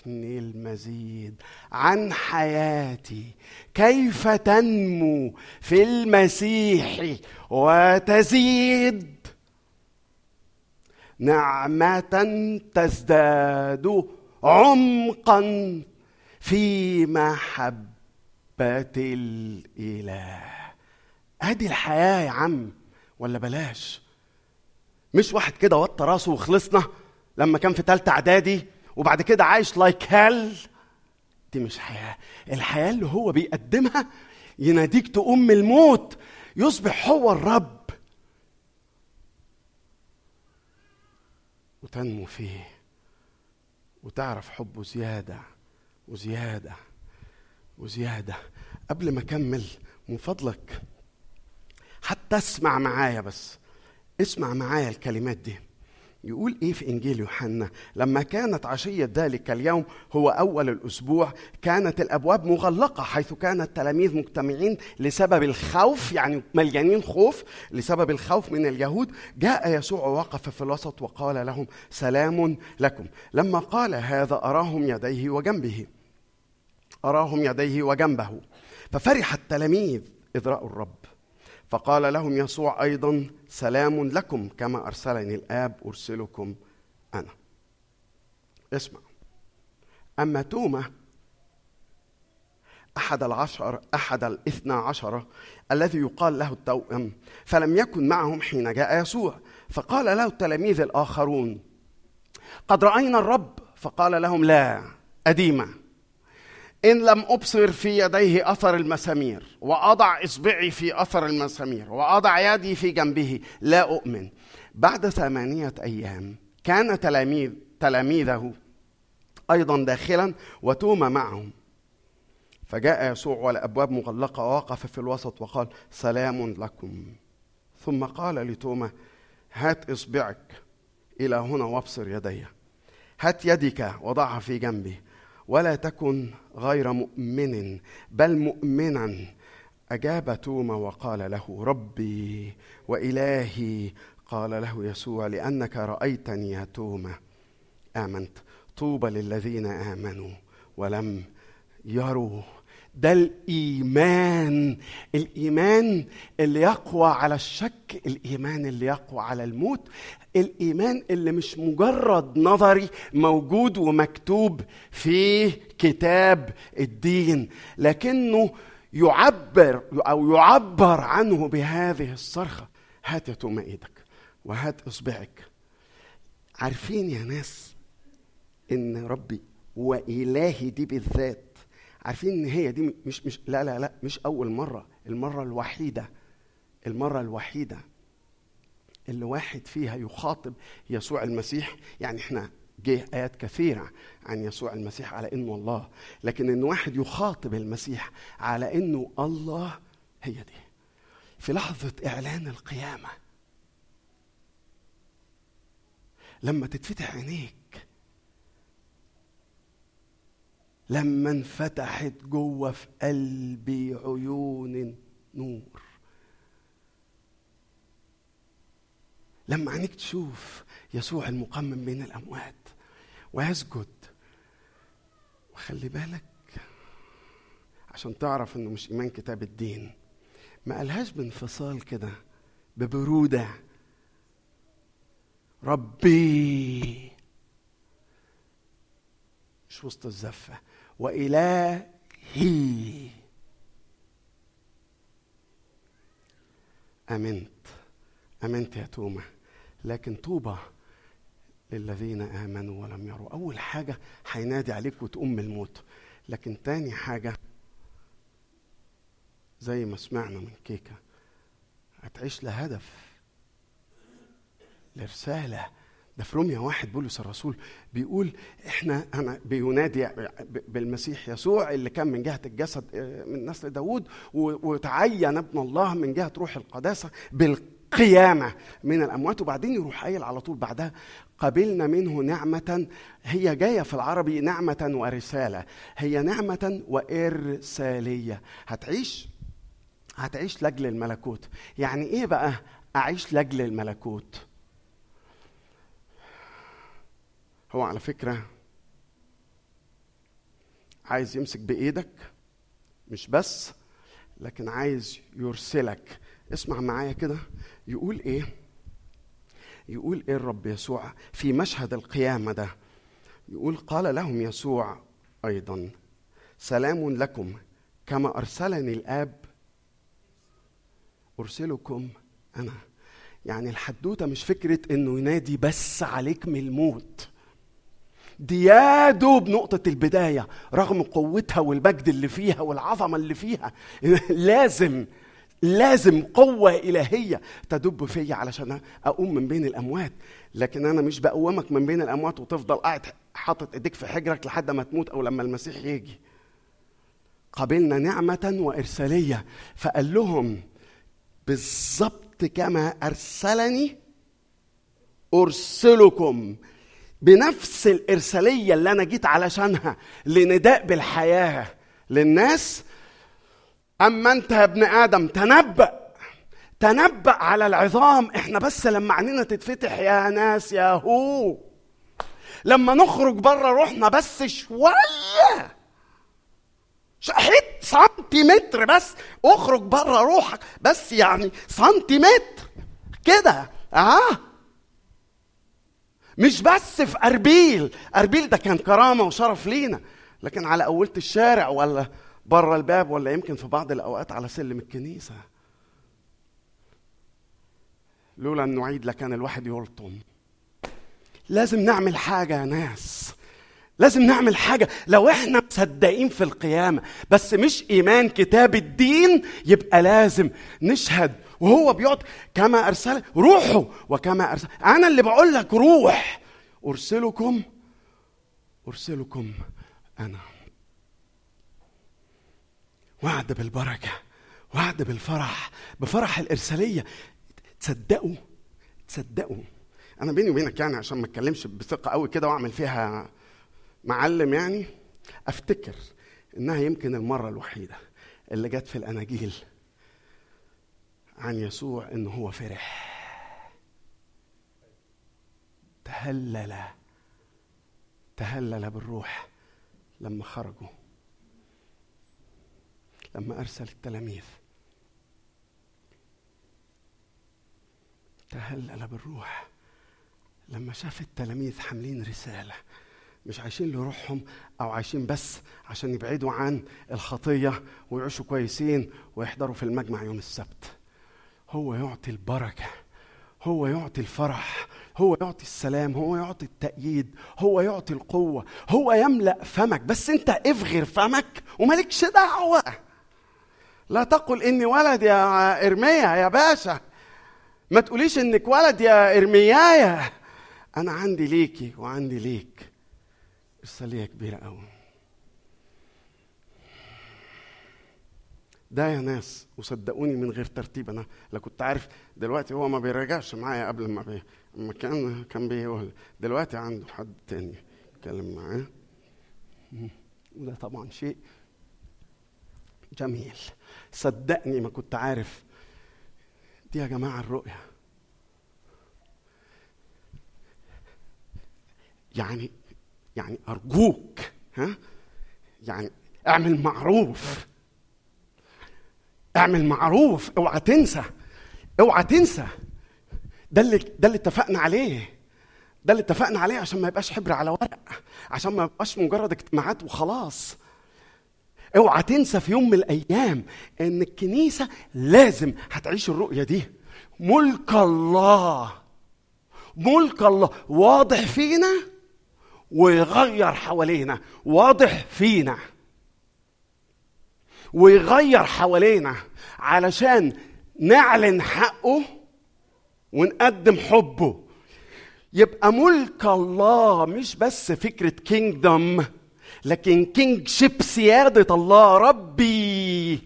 S4: تعرفني المزيد عن حياتي. كيف تنمو في المسيح وتزيد؟ نعمة تزداد عمقا في محبة الإله. أدي الحياة يا عم ولا بلاش؟ مش واحد كده وطى راسه وخلصنا لما كان في تالتة إعدادي؟ وبعد كده عايش لايك هيل دي مش حياة. الحياة اللي هو بيقدمها يناديك تقوم من الموت. يصبح هو الرب. وتنمو فيه. وتعرف حبه زياده وزيادة. وزيادة. قبل ما أكمل من فضلك حتى اسمع معايا بس. اسمع معايا الكلمات دي. يقول إيه في إنجيل يوحنا؟ لما كانت عشية ذلك اليوم هو أول الأسبوع كانت الأبواب مغلقة حيث كان التلاميذ مجتمعين لسبب الخوف يعني مليانين خوف لسبب الخوف من اليهود. جاء يسوع ووقف في الوسط وقال لهم سلام لكم. لما قال هذا أراهم يديه وجنبه أراهم يديه وجنبه. ففرح التلاميذ إذ رأوا الرب. فقال لهم يسوع أيضا سلام لكم كما أرسلني الآب أرسلكم أنا. اسمع أما توما أحد العشر أحد الاثنى عشر الذي يقال له التوأم فلم يكن معهم حين جاء يسوع فقال له التلاميذ الآخرون قد رأينا الرب؟ فقال لهم لا اديما إن لم أبصر في يديه أثر المسامير وأضع إصبعي في أثر المسامير وأضع يدي في جنبه لا أؤمن. بعد ثمانية أيام كان تلاميذ تلاميذه أيضا داخلا وتوما معهم. فجاء يسوع والأبواب مغلقة ووقف في الوسط وقال سلام لكم. ثم قال لتوما هات إصبعك إلى هنا وابصر يدي. هات يدك وضعها في جنبي ولا تكن غير مؤمن بل مؤمنا. أجاب توما وقال له ربي وإلهي. قال له يسوع لأنك رأيتني يا توما آمنت. طوبى للذين آمنوا ولم يروا ده الإيمان. الإيمان اللي يقوى على الشك الإيمان اللي يقوى على الموت الإيمان اللي مش مجرد نظري موجود ومكتوب في كتاب الدين لكنه يعبر أو يعبر عنه بهذه الصرخة هات يا توما إيدك وهات إصبعك. عارفين يا ناس إن ربي والهي دي بالذات؟ عارفين إن هي دي مش مش لا لا لا مش أول مرة المرة الوحيدة المرة الوحيدة اللي واحد فيها يخاطب يسوع المسيح. يعني إحنا جه آيات كثيرة عن يسوع المسيح على إنه الله لكن إن واحد يخاطب المسيح على إنه الله هي دي. في لحظة إعلان القيامة لما تتفتح عينيك لما انفتحت جوه في قلبي عيون نور لما عينيك تشوف يسوع المقام من بين الأموات ويسجد وخلي بالك عشان تعرف إنه مش إيمان كتاب الدين ما قالهاش بانفصال كده ببرودة. ربي! مش وسط الزفة. وإلهي. آمنت. آمنت يا تومة. لكن طوبى للذين آمنوا ولم يروا. أول حاجة هينادي عليك وتقوم من الموت. لكن تاني حاجة زي ما سمعنا من كيكة هتعيش لهدف لرسالة. ده في روميا واحد بولس الرسول بيقول إحنا أنا بينادي بالمسيح يسوع اللي كان من جهة الجسد من نسل داوود وتعين ابن الله من جهة روح القداسة بالقيامة من الأموات وبعدين يروح قايل على طول بعدها قبلنا منه نعمة هي جاية في العربي نعمة ورسالة هي نعمة وإرسالية. هتعيش؟ هتعيش لأجل الملكوت. يعني إيه بقى أعيش لأجل الملكوت؟ هو على فكرة عايز يمسك بإيدك مش بس لكن عايز يرسلك. اسمع معايا كده. يقول إيه؟ يقول إيه الرب يسوع في مشهد القيامة ده؟ يقول قال لهم يسوع أيضا سلام لكم كما أرسلني الآب أرسلكم أنا. يعني الحدوتة مش فكرة إنه ينادي بس عليك من الموت. دي يا دوب نقطة البداية رغم قوتها والمجد اللي فيها والعظمة اللي فيها [LAUGHS] لازم لازم قوة إلهية تدب فيا علشان أقوم من بين الأموات. لكن أنا مش بقومك من بين الأموات وتفضل قاعد حاطط إيديك في حجرك لحد ما تموت أو لما المسيح يجي. قبلنا نعمة وإرسالية. فقال لهم بالظبط كما أرسلني أرسلكم. بنفس الإرسالية اللي أنا جيت علشانها لنداء بالحياة للناس. أما أنت يا ابن آدم تنبأ تنبأ على العظام. إحنا بس لما عينينا تتفتح يا ناس يا هو. لما نخرج بره روحنا بس شوية حت سنتيمتر بس. اخرج بره روحك بس يعني سنتيمتر كده. آه. مش بس في أربيل. أربيل ده كان كرامة وشرف لينا. لكن على أولة الشارع ولا بره الباب ولا يمكن في بعض الأوقات على سلم الكنيسة. لولا أن نعيد لكان الواحد يلطم. لازم نعمل حاجة يا ناس. لازم نعمل حاجة. لو إحنا مصدقين في القيامة بس مش إيمان كتاب الدين يبقى لازم نشهد وهو بيقعد كما أرسل روحوا وكما أرسل. أنا اللي بقول لك روح. أرسلكم أرسلكم أنا. وعد بالبركة وعد بالفرح بفرح الإرسالية. تصدقوا تصدقوا. أنا بيني وبينك يعني عشان ما أتكلمش بثقة قوي كده وأعمل فيها معلم يعني أفتكر إنها يمكن المرة الوحيدة اللي جت في الأناجيل. عن يسوع إن هو فرح. تهلل تهلل بالروح لما خرجوا. لما أرسل التلاميذ. تهلل بالروح. لما شاف التلاميذ حاملين رسالة. مش عايشين لروحهم أو عايشين بس عشان يبعدوا عن الخطية ويعيشوا كويسين ويحضروا في المجمع يوم السبت. هو يعطي البركة هو يعطي الفرح هو يعطي السلام هو يعطي التأييد هو يعطي القوة هو يملأ فمك. بس انت افغر فمك ومالكش دعوة. لا تقل إني ولد يا ارميا يا باشا. ما تقوليش إنك ولد يا ارميايا أنا عندي ليكي وعندي ليك. ارساليه كبيرة قوي ده يا ناس وصدقوني من غير ترتيب. أنا لا كنت عارف. دلوقتي هو ما بيراجعش معايا قبل ما بي لما كان كان بيقول. دلوقتي عنده حد تاني يتكلم معاه. وده طبعا شيء جميل. صدقني ما كنت عارف. دي يا جماعة الرؤية. يعني يعني أرجوك ها؟ يعني اعمل معروف. اعمل معروف اوعى تنسى اوعى تنسى. ده اللي ده اللي اتفقنا عليه. ده اللي اتفقنا عليه عشان ما يبقاش حبر على ورق عشان ما يبقاش مجرد اجتماعات وخلاص. اوعى تنسى في يوم من الأيام ان الكنيسة لازم هتعيش الرؤية دي. ملك الله ملك الله. واضح فينا ويغير حوالينا واضح فينا. ويغير حوالينا علشان نعلن حقه ونقدم حبه. يبقى ملك الله مش بس فكرة kingdom لكن kingship سيادة الله ربي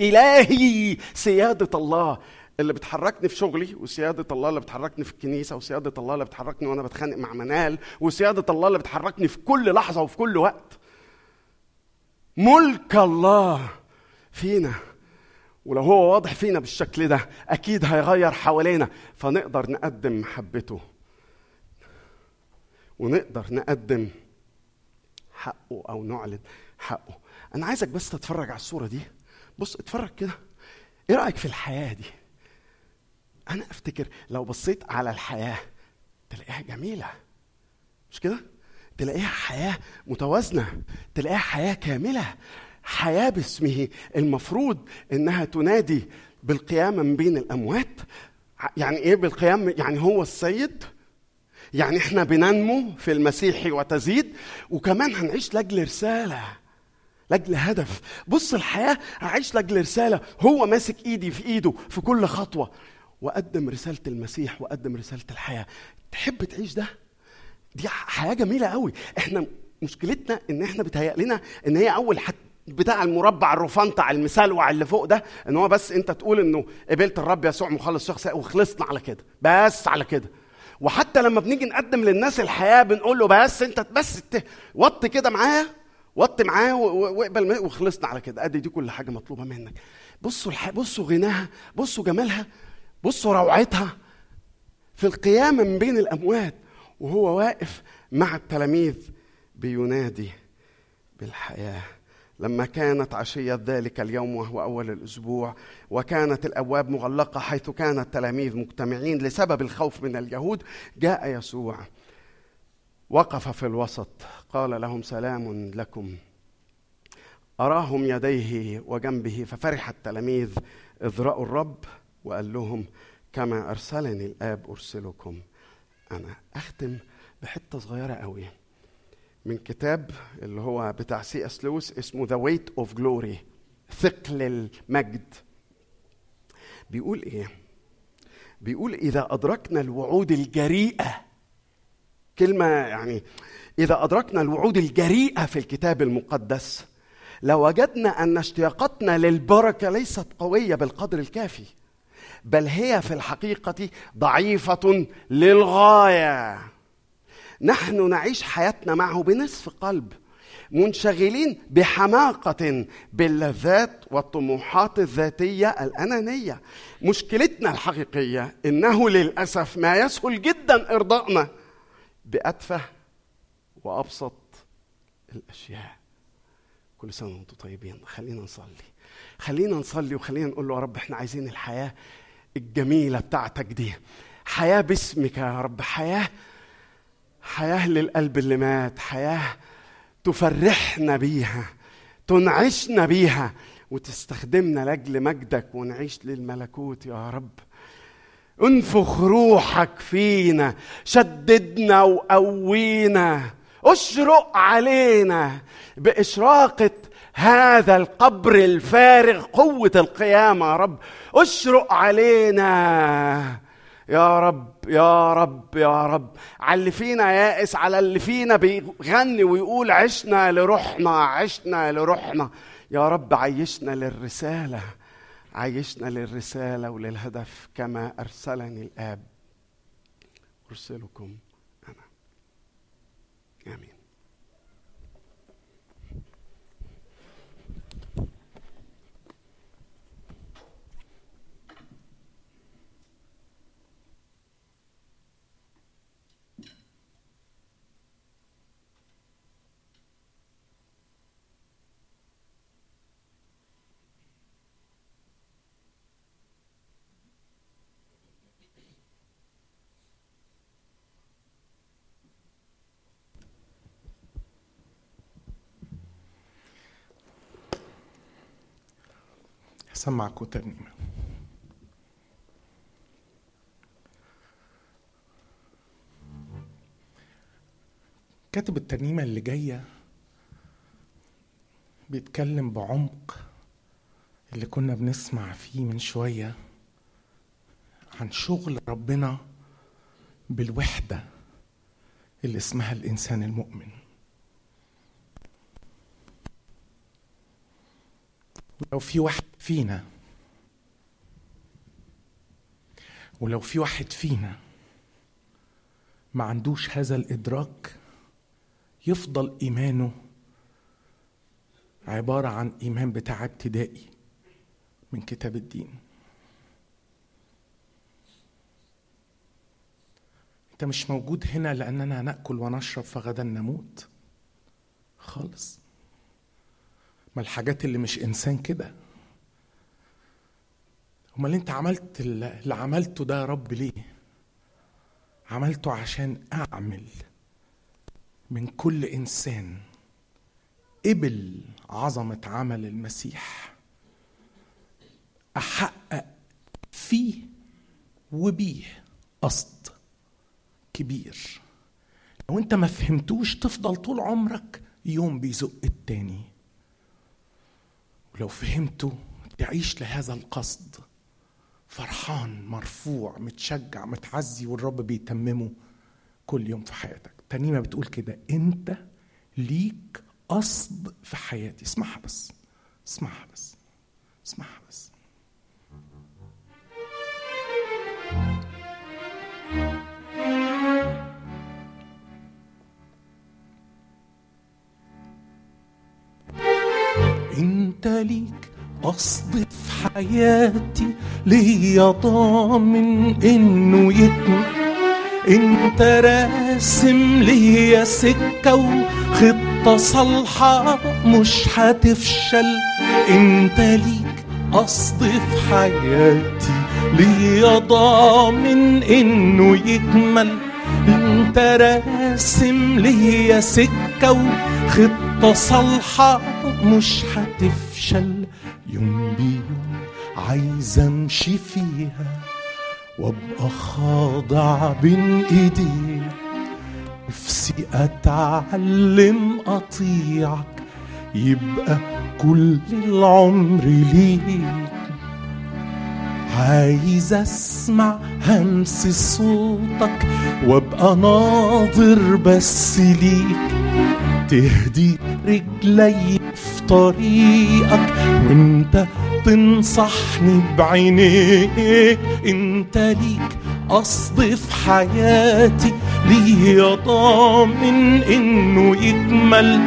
S4: إلهي سيادة الله. اللي بتحركني في شغلي وسيادة الله اللي بتحركني في الكنيسة وسيادة الله اللي بتحركني وأنا بتخانق مع منال وسيادة الله اللي بتحركني في كل لحظة وفي كل وقت. ملك الله. فينا. ولو هو واضح فينا بالشكل ده أكيد هيغير حوالينا. فنقدر نقدم محبته. ونقدر نقدم حقه أو نعلن حقه. أنا عايزك بس تتفرج على الصورة دي. بص اتفرج كده. إيه رأيك في الحياة دي؟ أنا أفتكر لو بصيت على الحياة تلاقيها جميلة. مش كده؟ تلاقيها حياة متوازنة. تلاقيها حياة كاملة. حياة باسمه المفروض إنها تنادي بالقيامة من بين الأموات. يعني إيه بالقيام يعني هو السيد يعني إحنا بننمو في المسيح وتزيد. وكمان هنعيش لأجل رسالة لأجل هدف. بص الحياة هعيش لأجل رسالة. هو ماسك إيدي في إيده في كل خطوة. وأقدم رسالة المسيح وأقدم رسالة الحياة. تحب تعيش ده؟ دي حياة جميلة قوي. إحنا مشكلتنا إن إحنا بتهيأ لنا إن هي أول حد بتاع المربع الرفنطع المسلوع اللي فوق ده إن هو بس أنت تقول إنه قبلت الرب يسوع مخلص شخصي وخلصنا على كده بس على كده. وحتى لما بنيجي نقدم للناس الحياة بنقول له بس أنت بس وط كده معايا وط معاه واقبل وخلصنا على كده. أدي دي كل حاجة مطلوبة منك. بصوا الح... بصوا غناها بصوا جمالها بصوا روعتها. في القيامة من بين الأموات وهو واقف مع التلاميذ بينادي بالحياة. لما كانت عشية ذلك اليوم وهو أول الأسبوع وكانت الأبواب مغلقة حيث كان التلاميذ مجتمعين لسبب الخوف من اليهود جاء يسوع. وقف في الوسط قال لهم سلام لكم. أراهم يديه وجنبه ففرح التلاميذ إذ رأوا الرب. وقال لهم كما أرسلني الآب أرسلكم أنا أختم بحتة صغيرة قوي من كتاب اللي هو بتاع C.S. Lewis اسمه The Weight of Glory ثقل المجد. بيقول إيه؟ بيقول إذا أدركنا الوعود الجريئة كلمة يعني إذا أدركنا الوعود الجريئة في الكتاب المقدس لوجدنا أن اشتياقاتنا للبركة ليست قوية بالقدر الكافي بل هي في الحقيقة ضعيفة للغاية. نحن نعيش حياتنا معه بنصف قلب منشغلين بحماقة باللذات والطموحات الذاتية الأنانية. مشكلتنا الحقيقية إنه للأسف ما يسهل جدا إرضائنا بأتفه وأبسط الأشياء. كل سنة وأنتم طيبين خلينا نصلي. خلينا نصلي وخلينا نقول له يا رب إحنا عايزين الحياة الجميلة بتاعتك دي. حياة باسمك يا رب حياة حياة للقلب اللي مات حياة تفرحنا بيها تنعشنا بيها وتستخدمنا لأجل مجدك ونعيش للملكوت يا رب. انفخ روحك فينا شددنا وقوينا اشرق علينا بإشراقة هذا القبر الفارغ قوة القيامة يا رب. اشرق علينا يا رب يا رب يا رب. على اللي فينا يائس على اللي فينا بيغني ويقول عشنا لروحنا عشنا لروحنا. يا رب عيشنا للرسالة عيشنا للرسالة وللهدف كما أرسلني الآب. أرسلكم.
S1: هسمعكم ترنيمة كاتب الترنيمة اللي جاية بيتكلم بعمق اللي كنا بنسمع فيه من شوية عن شغل ربنا بالوحدة اللي اسمها الإنسان المؤمن. ولو في واحد فينا. ولو في واحد فينا ما عندوش هذا الإدراك يفضل إيمانه عبارة عن إيمان بتاع ابتدائي من كتاب الدين. أنت مش موجود هنا لأننا نأكل ونشرب فغدا نموت. خالص. ما الحاجات اللي مش إنسان كده؟ أمال أنت عملت اللي عملته ده يا رب ليه؟ عملته عشان أعمل من كل إنسان قبل عظمة عمل المسيح. أحقق فيه وبيه قصد كبير. لو أنت ما فهمتوش تفضل طول عمرك يوم بيزق التاني. ولو فهمته تعيش لهذا القصد. فرحان مرفوع متشجع متعزي والرب بيتممه كل يوم في حياتك. ترنيمه بتقول كده انت ليك قصد في حياتي. اسمعها بس اسمعها بس اسمعها بس. أنت ليك قصد في حياتي ليا ضامن إنه يتم. أنت راسم ليا سكة وخطة صالحة مش هتفشل. أنت ليك قصد في حياتي ليا ضامن إنه يكمل أنت راسم ليا سكة وخطة صالحة مش هتفشل. يوم بيوم عايز امشي فيها وابقى خاضع بين ايديك نفسي اتعلم اطيعك يبقى كل العمر ليك. عايز اسمع همس صوتك وابقى ناظر بس ليك. تهدي رجلي في طريقك وانت تنصحني بعينيك انت ليك قصد في حياتي ليا ضامن إنه يكمل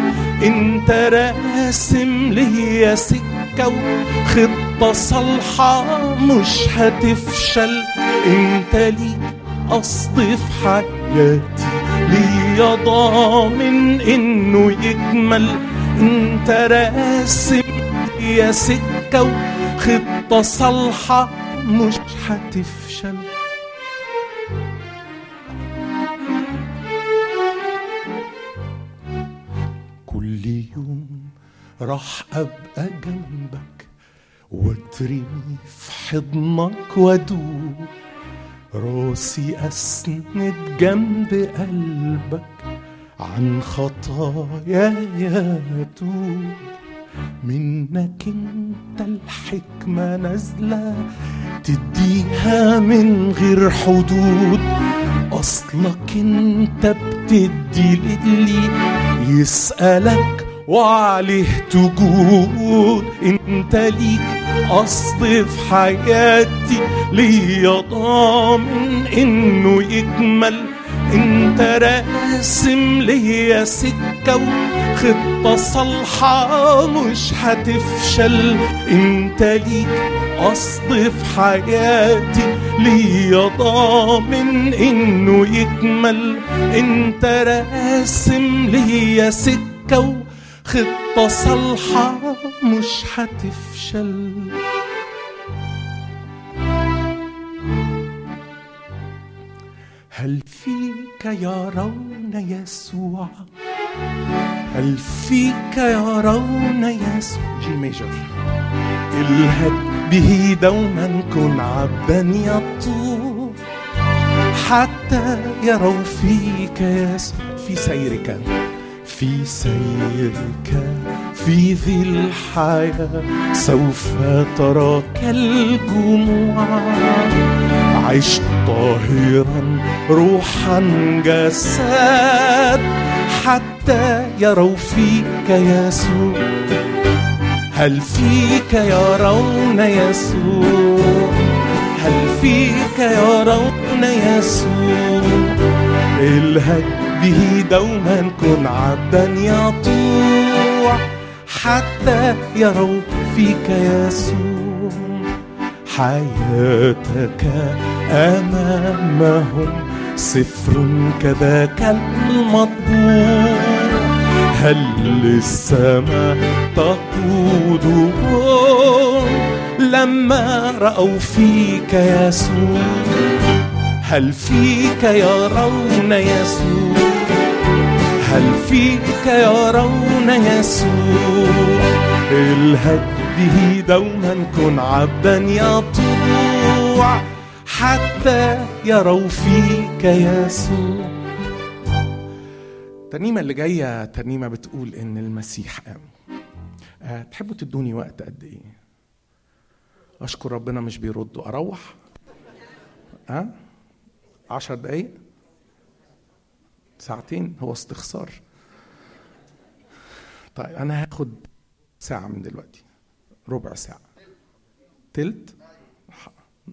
S1: انت راسم ليا سكة وخطة صالحة مش هتفشل. انت ليك قصد في حياتي. ليا ضامن إنه يكمل أنت راسم يا سكة وخطة صالحة مش هتفشل. كل يوم راح أبقى جنبك وأترمي في حضنك وادوب راسي أسند جنب قلبك عن خطايا يتوب منك انت الحكمة نازلة تديها من غير حدود. أصلك انت بتدي للي يسألك وعليه تجود انت ليك قصد في حياتي ليا ضامن إنه يكمل انت راسم ليا سكة وخطة صالحة مش هتفشل انت ليك قصد في حياتي ليا ضامن إنه يكمل انت راسم ليا سكة وخطة صالحة مش هتفشل. هل فيك يرون يسوع؟ هل فيك يرون يسوع؟ G major الهج به دوما كن عبدا يطوب حتى يروا فيك يسوع. في سيرك. في سيرك في ذي الحياة سوف تراك الجموع عش طاهرا روحا جسد حتى يروا فيك يسوع هل فيك يرون يسوع هل فيك يرون يسوع الهج به دوما كن عبدا يطوع حتى يروا فيك يسوع. حياتك أمامهم سفر كذاك المطبوع هل للسماء تقودهم لما رأوا فيك يسوع؟ هل فيك يرون يسوع؟ هل فيك يرون يسوع الهج به دوما كن عبدا يطوع حتى يروا فيك يسوع الترنيمة اللي جاية ترنيمة بتقول إن المسيح قام أه تحبوا تدوني وقت قد إيه؟ أشكر ربنا مش بيردوا أروح؟ ها؟ أه؟ عشر دقايق؟ ساعتين هو استخسار. طيب أنا هاخد ساعة من دلوقتي ربع ساعة. تلت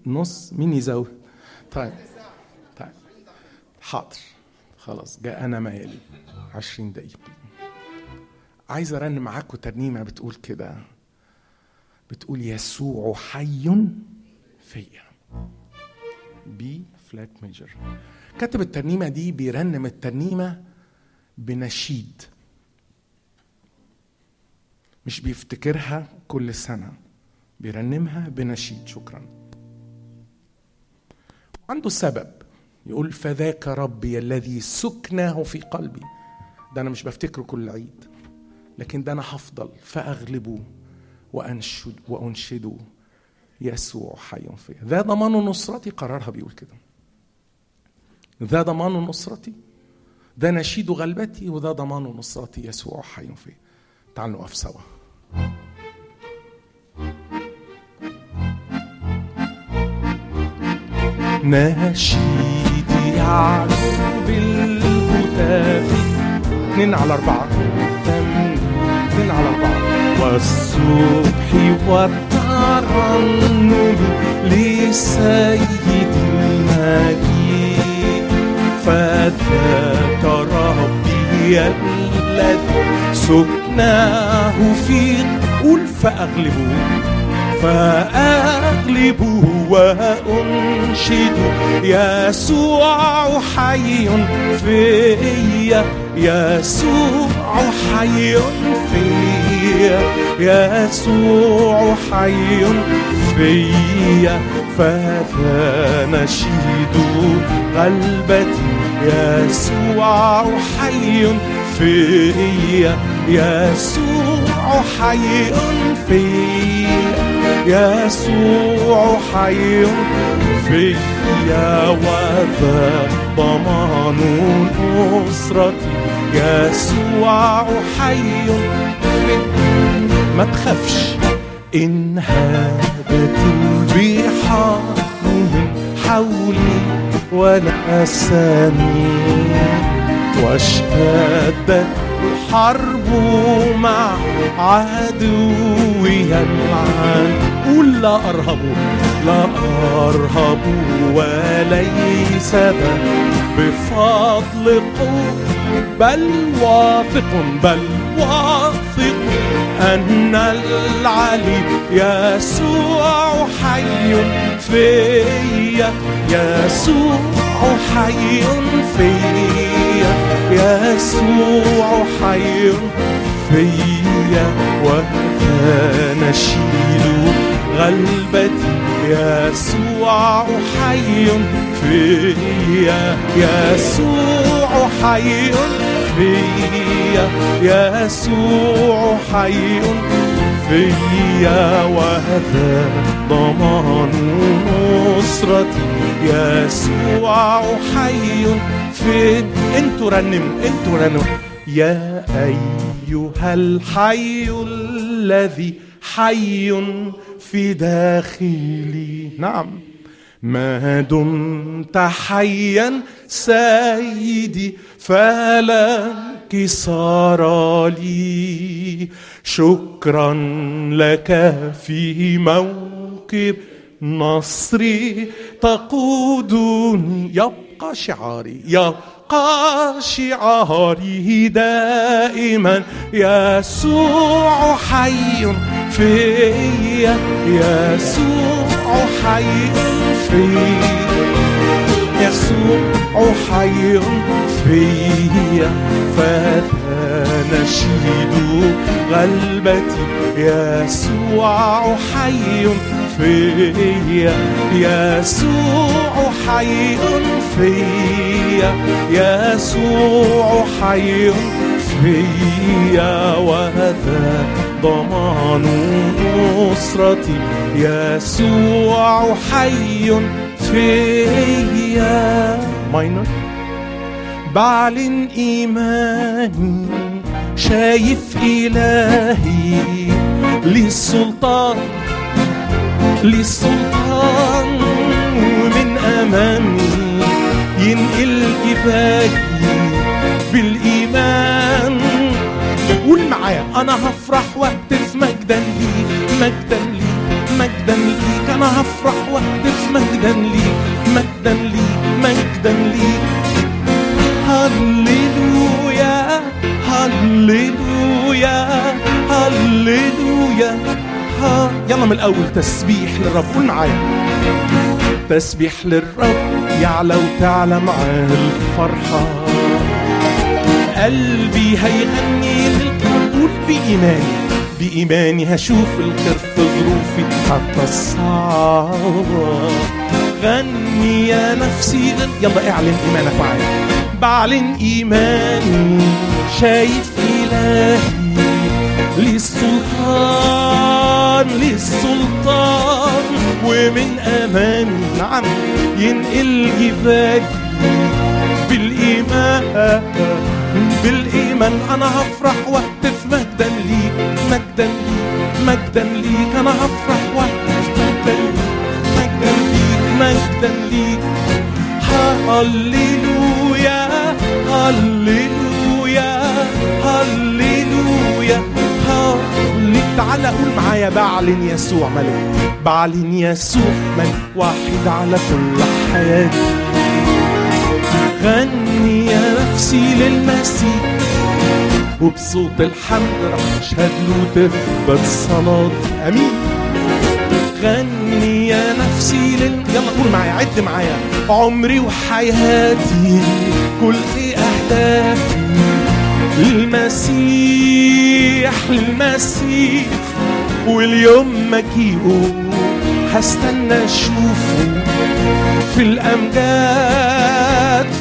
S1: نص مين يزود؟ طيب طيب حاضر. خلاص جاء أنا مالي. عشرين دقيقة. عايز أرنم معاكم ترنيمة بتقول كده. بتقول يسوع حي فيا. B flat major كاتب الترنيمة دي بيرنم الترنيمة بنشيد. مش بيفتكرها كل سنة بيرنمها بنشيد. شكرا. عنده سبب. يقول فذاك ربي الذي سكناه في قلبي. ده أنا مش بفتكره كل عيد لكن ده أنا هفضل فأغلبه وأنشد وأنشده. يسوع حي فيا ذا ضمان نصرتي قررها بيقول كده. ذا ضمان نصرتي. ده نشيد غلبتي وذا ضمان نصرتي. يسوع حي فيا تعالوا نقف سوا. نشيدي يعلو بالهتاف اتنين على أربعة. اتنين على أربعة. والصبح والترنم لسيد المجيد فذاك ربي الذي سكناه في قول فأغلبه فأغلبه وأنشد يسوع حي فيا يسوع حي فيا يسوع حي فيا فذا نشيد قلبتي يسوع حي فيا يسوع حي فيا يسوع حي فيا وذا ضمان نصرتي يسوع حي ما تخافش إن هاجت البحار من حولي ولا أسامي واشتدت حرب مع عدوي يلعن قول لا أرهب لا أرهب وليس ذا بفضل قوة بل واثق بل واثق أن العلي يسوع حي فيا يسوع حي فيا. يسوع حي فيا ونشيد غلبتي. يسوع حي فيا يسوع حي فيا يسوع حي فيا وهذا ضمان نصرتي. يسوع حي في أنتوا رنموا أنتوا رنموا يا أيها الحي الذي حي في داخلي. نعم. ما دمت حيا سيدي فلا انكسار لي. شكرا لك في موكب نصري تقودني. يبقى شعاري يبقى شعاري دائما يسوع حي فيا يسوع حي فيا يسوع حي فيا فنشيد غلبتي يسوع حي فيا. يسوع حي فيا. يسوع حي فيا. وهذا ضمان نصرتي. يسوع حي فيا. ماينر. بعلن إيماني شايف إلهي للسلطان. للسلطان ومن أمامي ينقل جبالي بالإيمان. قول معايا أنا هفرح واهتف مجدا ليك مجدا ليك مجدا ليك. أنا هفرح واهتف مجدا ليك مجدا ليك مجدا ليك. هللويا هللويا هللويا يلا من الأول تسبيح للرب قول معايا. تسبيح للرب يعلى وتعلى معاه الفرحة. قلبي هيغني للقول قول بإيماني. بإيماني هشوف الخير في ظروفي حتى الصعبة غني يا نفسي غن... يلا اعلن إيمانك معايا. بعلن إيماني شايف إلهي للسلطان. للسلطان ومن أمامي نعم ينقل جبالي بالإيمان بالإيمان أنا هفرح واهتف مجدا ليك مجدا ليك مجدا ليك. أنا هفرح واهتف مجدا ليك مجدا ليك مجدا ليك. هللويا هللويا هللويا. تعالى قول معايا بعلن يسوع ملك. بعلن يسوع ملك واحد على كل حياتي غني يا نفسي للمسيح. وبصوت الحمد رح أشهد له تثبت صلاتي آمين. غني يا نفسي لل... يلا قول معايا عد معايا. عمري وحياتي كل أهدافي للمسيح. للمسيح واليوم مجيئه هستنى أشوفه في الأمجاد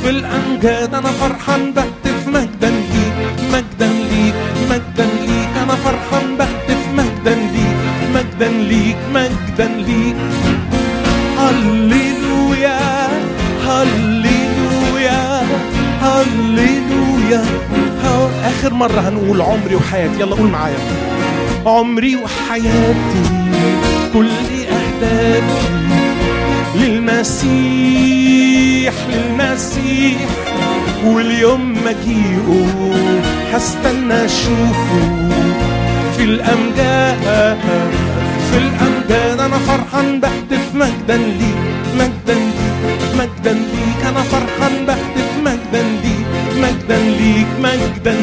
S1: في الأمجاد. أنا فرحان بهتف مجدا ليك مجدا ليك مجدا ليك. أنا فرحان بهتف مرة هنقول عمري وحياتي. يلا قول معايا. عمري وحياتي كل أهدافي. للمسيح للمسيح. واليوم مجيئه هستنى أشوفه. في الأمجاد في الأمجاد. أنا فرحان بهتف مجدا ليك مجدا ليك مجدا ليك. أنا فرحان بهتف مجدا ليك مجدا ليك مجدا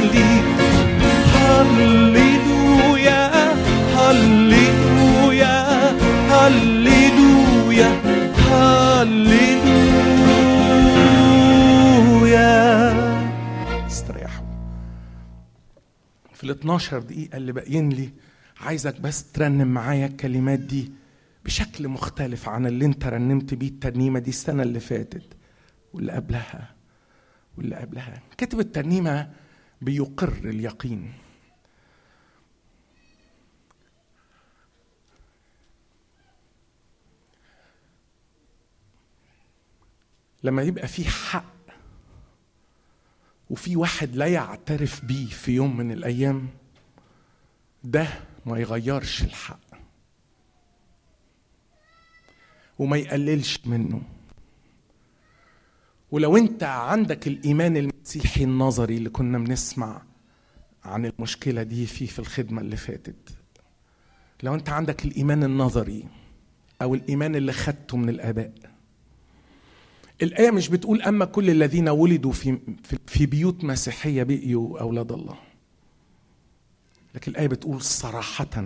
S1: ال 12 دقيقة اللي باقيين لي عايزك بس ترنم معايا الكلمات دي بشكل مختلف عن اللي انت رنمت بيه الترنيمة دي السنة اللي فاتت واللي قبلها واللي قبلها. كاتب الترنيمة بيقر اليقين. لما يبقى في حق وفي واحد لا يعترف بيه في يوم من الأيام ده ما يغيرش الحق. وما يقللش منه. ولو انت عندك الإيمان المسيحي النظري اللي كنا بنسمع عن المشكلة دي فيه في الخدمة اللي فاتت لو انت عندك الإيمان النظري أو الإيمان اللي خدته من الآباء الآية مش بتقول أما كل الذين ولدوا في في بيوت مسيحية بقيوا أولاد الله. لكن الآية بتقول صراحة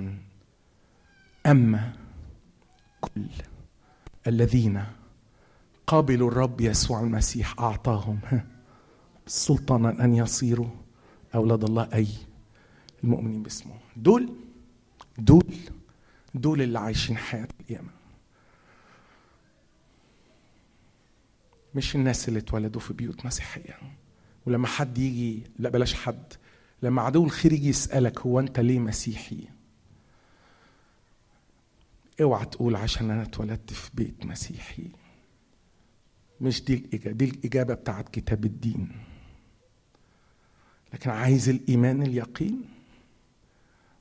S1: أما كل الذين قابلوا الرب يسوع المسيح أعطاهم سلطانا أن يصيروا أولاد الله أي المؤمنين باسمه. دول دول دول اللي عايشين حياة القيامة. مش الناس اللي اتولدوا في بيوت مسيحية. ولما حد يجي لا بلاش حد لما عدو الخير يجي يسألك هو أنت ليه مسيحي؟ اوعى تقول عشان أنا اتولدت في بيت مسيحي. مش دي الإجابة دي الإجابة بتاعت كتاب الدين. لكن عايز الإيمان اليقين؟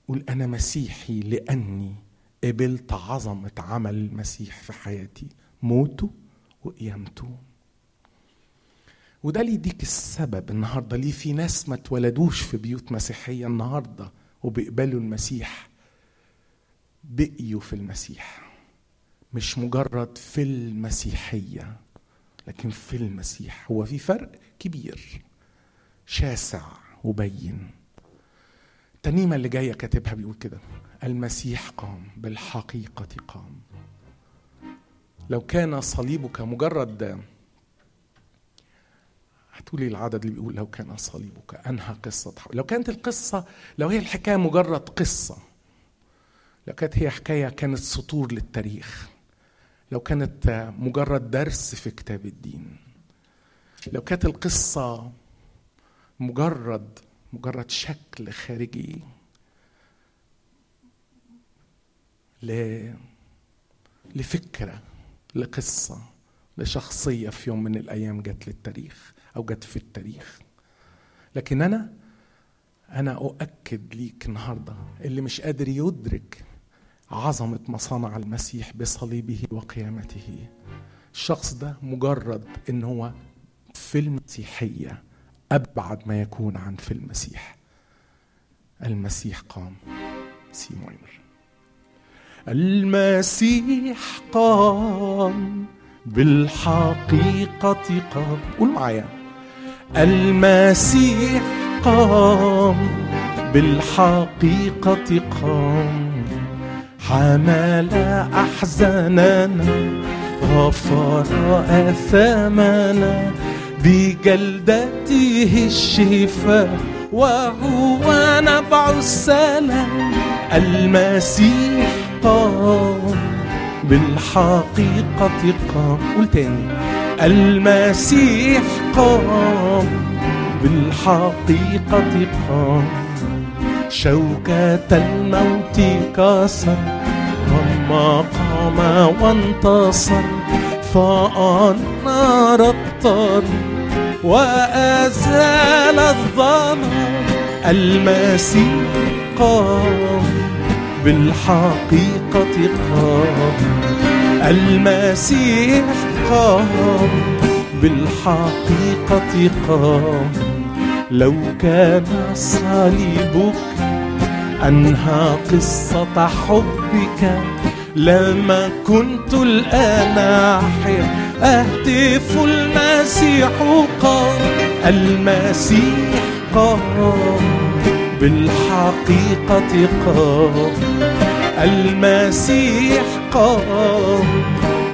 S1: قول أنا مسيحي لأني قبلت عظمة عمل المسيح في حياتي موته وقيامته. وده اللي يديك السبب النهارده؟ ليه في ناس ما اتولدوش في بيوت مسيحية النهارده وبيقبلوا المسيح؟ بقيوا في المسيح مش مجرد في المسيحية لكن في المسيح. هو في فرق كبير شاسع وبين. الترنيمه اللي جاية كاتبها بيقول كده المسيح قام بالحقيقة قام. لو كان صليبك مجرد هتقولي العدد اللي بيقول لو كان صليبك أنهى قصة لو كانت القصة لو هي الحكاية مجرد قصة لو كانت هي حكاية كانت سطور للتاريخ لو كانت مجرد درس في كتاب الدين لو كانت القصة مجرد مجرد شكل خارجي ل لفكرة لقصة لشخصية في يوم من الأيام جت للتاريخ. أو جت في التاريخ. لكن أنا أنا أؤكد ليك النهارده اللي مش قادر يدرك عظمة مصانع المسيح بصليبه وقيامته. الشخص ده مجرد إن هو في المسيحيه أبعد ما يكون عن في المسيح المسيح قام. سي مويمر المسيح قام بالحقيقة قام. قول معايا. المسيح قام بالحقيقة قام. حمل أحزاننا غفر آثامنا بجلدته الشفاء وهو نبع السلام. المسيح قام بالحقيقة قام. قول تاني. المسيح قام بالحقيقة قام. شوكة الموت كسر لما قام وانتصر. فأنار الطريق وأزال الظلام. المسيح قام بالحقيقة قام. المسيح قام بالحقيقة قام. لو كان صليبك أنهى قصة حبك لما كنت الآن أحيا أهتف المسيح قام. المسيح قام بالحقيقة قام. المسيح قام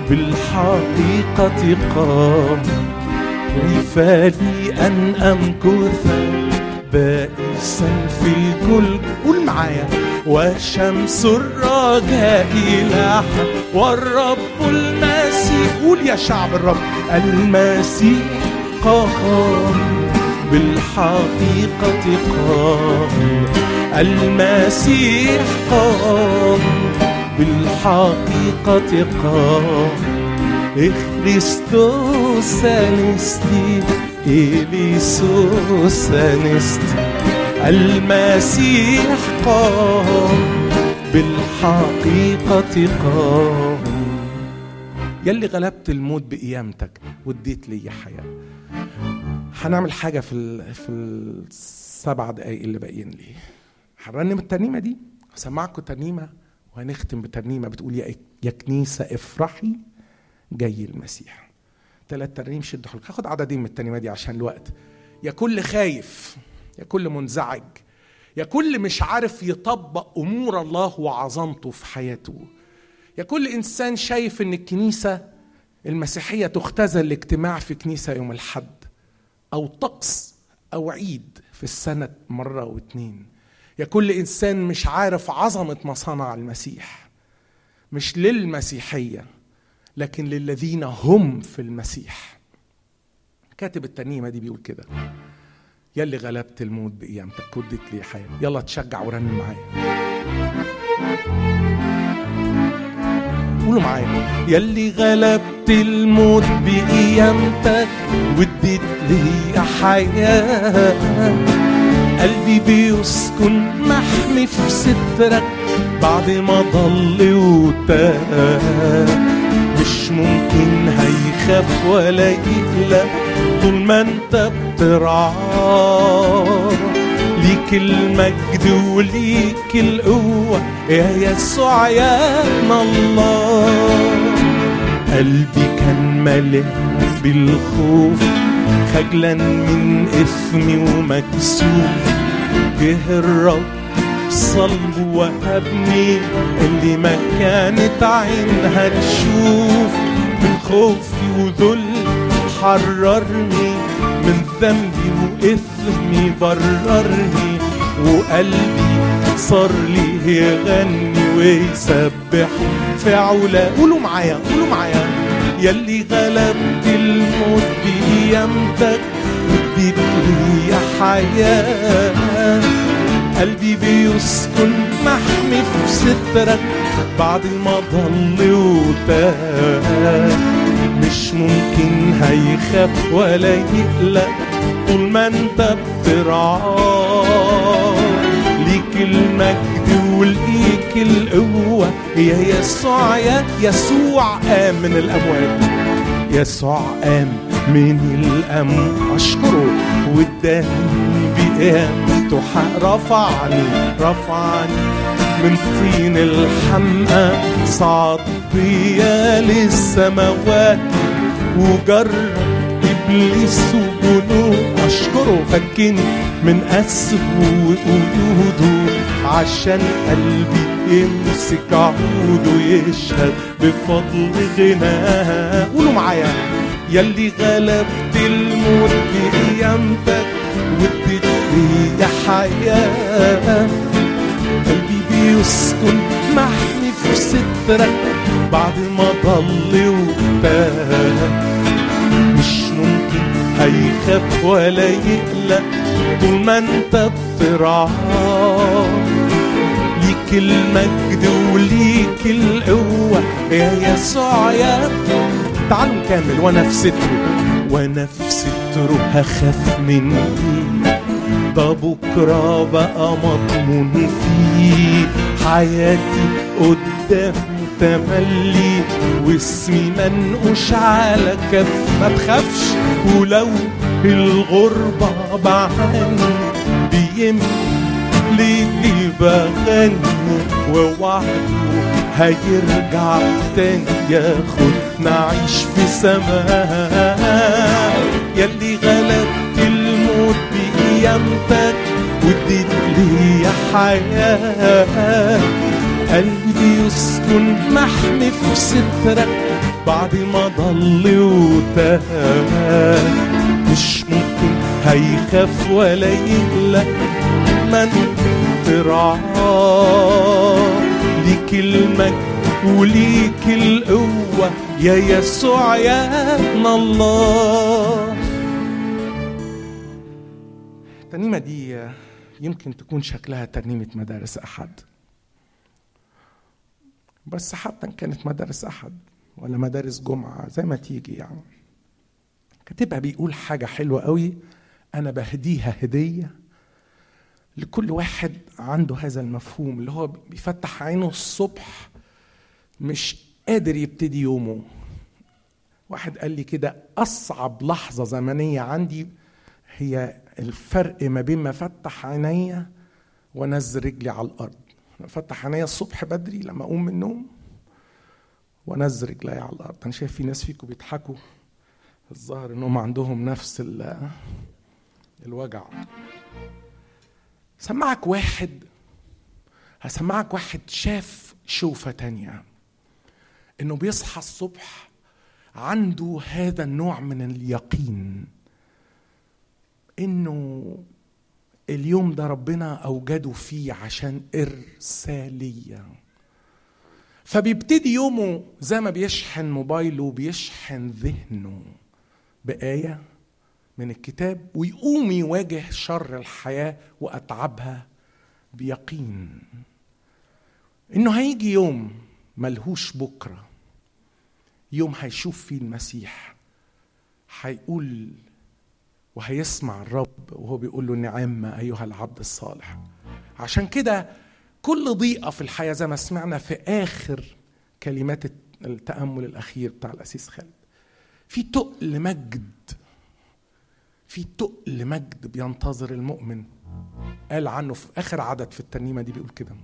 S1: بالحقيقة قام. لي أن أمكث بائسا في الكل قول معايا. وشمس الرجاء لاح والرب المسيح قول يا شعب الرب. المسيح قام بالحقيقة قام. المسيح قام بالحقيقة قام. إيه إخريستوس أنستي إليسوس إيه أنستي المسيح قام بالحقيقة قام. يلي غلبت الموت بقيامتك واديت لي حياة. هنعمل حاجة في السبع دقايق اللي باقيين لي هنرنم الترنيمة دي. هسمعكم ترنيمة وهنختم بترنيمة بتقول يا يا كنيسة افرحي جاي المسيح. ثلاث ترانيم شدوا حلقة هاخد عددين من الترنيمة دي عشان الوقت. يا كل خايف يا كل منزعج يا كل مش عارف يطبق أمور الله وعظمته في حياته. يا كل إنسان شايف إن الكنيسة المسيحية تختزل الاجتماع في كنيسة يوم الحد أو طقس أو عيد في السنة مرة واتنين. يا كل إنسان مش عارف عظمة ما صنع المسيح مش للمسيحية لكن للذين هم في المسيح. كاتب الترنيمة دي بيقول كده يلي غلبت الموت بقيامتك وديت لي حياة. يلا تشجع ورنم معايا. قولوا معايا. يلي غلبت الموت بقيامتك وديت لي حياة. قلبي بيسكن محمي في سترك بعد ما ضل وتاه مش ممكن هيخاف ولا يقلق طول ما انت بترعاه ليك المجد وليك القوة يا يسوع يا الله. قلبي كان ملئ بالخوف خجلا من إثمي ومكسوف جه الرب صلب وهبني اللي ما كانت عينها تشوف. من خوفي وذل حررني من ذنبي وإثمي بررني. وقلبي صار لي يغني ويسبح في علا قولوا معايا قولوا معايا. يلي غلبت الموت بقيامتك وديت لي حياة. قلبي بيسكن محمي في سترك بعد ما ضل وتاه مش ممكن هيخاف ولا يقلق طول ما انت بترعاه. ليك المجد القوة. يا يسوع يا يسوع قام من الأموات. يسوع قام من الأموات أشكره واداني بقيامته رفعني رفعني من طين الحمقى صعد بيا للسماوات. وجرب إبليس وجنود أشكره. فكني من اسره وقيوده عشان قلبي يمسك عوده يشهد بفضل غناه قولوا معايا. يلي غلبت الموت بقيامتك واديت لي حياة. قلبي بيسكن محمي في سترك بعد ما ضل وتاه مش ممكن هيخاف ولا يقلق طول ما انت بترعاه. ليك المجد وليك القوة. يا يسوع يا تعالوا نكمل. وأنا في ستره وأنا في ستره هخاف من إيه ده بكرة بقى مضمون فيه. حياتي قدامه تملي. واسمي منقوش على كف. ما تخافش. ولو الغربة بعاني. بيملي بغني ووعده هيرجع تاني ياخد نعيش في سماء. يلي غلبت الموت بقيامتك واديت لي حياة. قلبي يسكن محمي في سترك بعد ما ضل وتاه مش ممكن هيخاف ولا يقلق من ترعاه ليك المجد وليك القوة يا يسوع يا ابن الله. الترنيمة دي يمكن تكون شكلها ترنيمة مدارس أحد. بس حتى إن كانت مدارس أحد ولا مدارس جمعة زي ما تيجي يعني. كاتبها بيقول حاجة حلوة قوي أنا بهديها هدية لكل واحد عنده هذا المفهوم اللي هو بيفتح عينه الصبح مش قادر يبتدي يومه. واحد قال لي كده أصعب لحظة زمنية عندي هي الفرق ما بين ما فتح عينيا وانزل رجلي على الأرض. فتح عينيا الصبح بدري لما أقوم من النوم وانزل رجلي على الأرض. أنا شايف في ناس فيكم بيضحكوا. الظاهر إنهم عندهم نفس الوجع. سمعك واحد. هسمعك واحد شاف شوفة تانية. إنه بيصحى الصبح عنده هذا النوع من اليقين. إنه اليوم ده ربنا أوجده فيه عشان إرسالية. فبيبتدي يومه زي ما بيشحن موبايله بيشحن ذهنه بآية. من الكتاب ويقوم يواجه شر الحياة وأتعابها بيقين. إنه هيجي يوم ملهوش بكرة. يوم هيشوف فيه المسيح. هيقول وهيسمع الرب وهو بيقول له نعم أيها العبد الصالح. عشان كده كل ضيقة في الحياة زي ما سمعنا في آخر كلمات التأمل الأخير بتاع الأسيس خالد. في تقل مجد. في تقل مجد بينتظر المؤمن. قال عنه في آخر عدد في الترنيمة دي بيقول كده.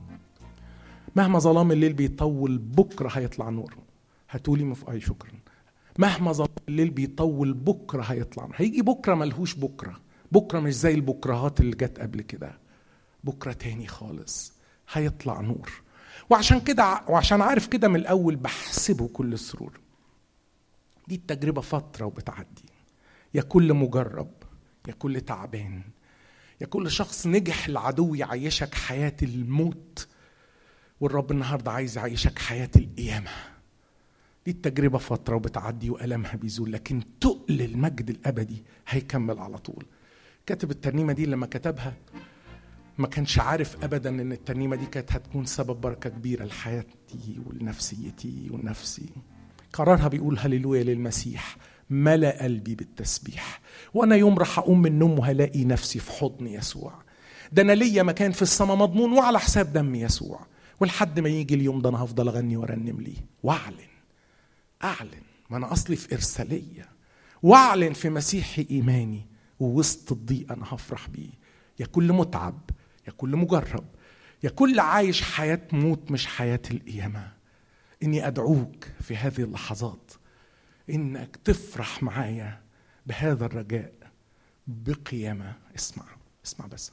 S1: مهما ظلام الليل بيطول بكرة هيطلع نور. هتولي مفقعي شكرا. مهما ظلام الليل بيطول بكرة هيطلع هيجي بكرة ملهوش بكرة. بكرة مش زي البكرهات اللي جت قبل كده. بكرة تاني خالص هيطلع نور. وعشان كده وعشان عارف كده من الأول بحسبه كل سرور. دي التجربة فترة وبتعدي. يا كل مجرب يا كل تعبان يا كل شخص نجح العدو يعيشك حياة الموت والرب النهاردة عايز يعيشك حياة القيامة. دي التجربة فترة وبتعدي وألمها بيزول لكن تقل المجد الأبدي هيكمل على طول. كاتب الترنيمة دي لما كتبها ما كانش عارف ابدا إن الترنيمة دي كانت هتكون سبب بركة كبيرة لحياتي ولنفسيتي ونفسي. قرارها بيقول هللويا للمسيح. ملأ قلبي بالتسبيح. وأنا يوم راح أقوم من النوم وهلاقي نفسي في حضن يسوع. ده أنا ليا مكان في السماء مضمون وعلى حساب دم يسوع. ولحد ما يجي اليوم ده أنا هفضل أغني وأرنم ليه؟ وأعلن. أعلن. ما أنا أصلي في إرسالية. وأعلن في مسيحي إيماني. ووسط الضيق أنا هفرح بيه. يا كل متعب. يا كل مجرب. يا كل عايش حياة موت مش حياة القيامة. إني أدعوك في هذه اللحظات. إنك تفرح معايا بهذا الرجاء بقيامة. اسمع اسمع بس.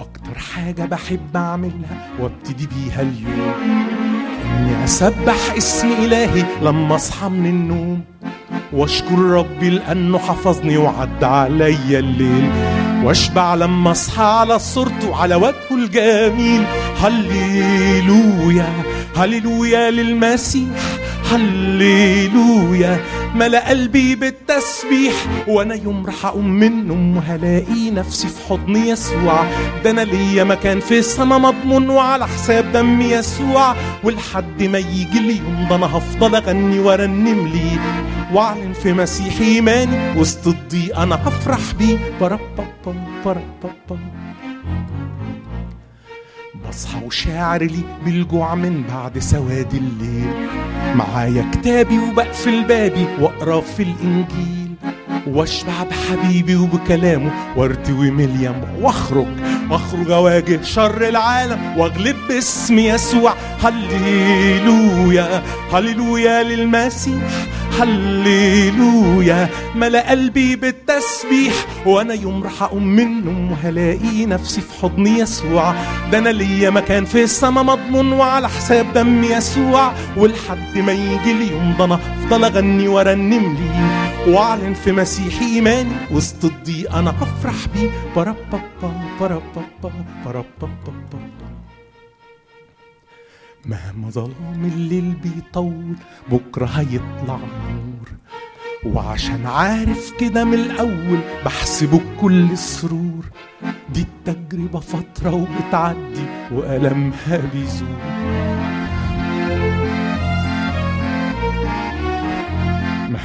S1: أكتر حاجة بحب أعملها وأبتدي بيها اليوم. إني أسبح اسم إلهي لما أصحى من النوم. واشكر ربي لأنه حفظني وعدى عليا الليل. واشبع لما أصحى على صورته وعلى وجهه الجميل. هللويا هللويا للمسيح. هللويا ملا قلبي بالتسبيح وأنا يوم راح اقوم من النوم وهلاقي نفسي في حضن يسوع. ده أنا ليا مكان في السما مضمون وعلى حساب دم يسوع. ولحد ما يجي اليوم ده أنا هفضل أغني وأرنم ليه. وأعلن في مسيح إيماني وسط الضيق أنا هفرح بيه. بربابا بربابا بصحى وشاعر لي بالجوع من بعد سواد الليل. معايا كتابي وبقفل بابي وأقرأ في الإنجيل. وأشبع بحبيبي وبكلامه وأرتوي مليم وأخرج واخرج أواجه شر العالم وأغلب باسم يسوع. هللويا هللويا للمسيح. هللويا ملأ قلبي بالتسبيح وأنا يوم راح أقوم من النوم وهلاقي نفسي في حضن يسوع. ده أنا ليا مكان في السما مضمون وعلى حساب دم يسوع. ولحد ما يجي اليوم ده أنا أفضل أغني وأرنم ليه. وأعلن في مسيح إيماني وسط الضيق أنا أفرح بيه. بربابا بربابا بربابا مهما ظلام الليل بيطول بكرة هيطلع نور. وعشان عارف كده من الأول بحسبه بكل سرور. دي التجربة فترة وبتعدي وألمها بيزول.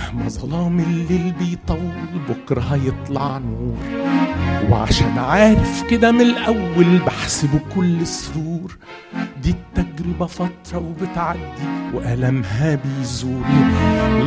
S1: مهما ظلام الليل بيطول بكرة هيطلع نور. وعشان عارف كده من الأول بحسبه كل سرور. دي التجربة فترة وبتعدي وألمها بيزول.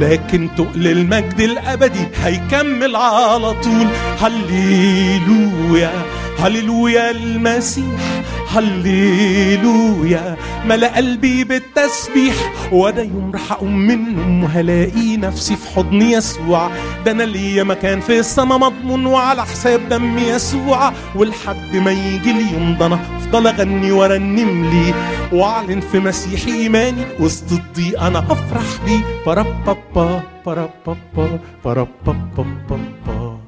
S1: لكن تقل المجد الأبدي هيكمل على طول. هللويا. هللويا المسيح هللويا. ملأ قلبي بالتسبيح وده يوم راح أقوم من النوم وهلاقي نفسي في حضن يسوع. ده أنا ليا مكان في السما مضمون وعلى حساب دم يسوع. ولحد ما يجي اليوم ده أنا أفضل أغني وأرنم ليه وأعلن في مسيح إيماني وسط الضيق أنا أفرح بيه. بربابا بربابا بربابا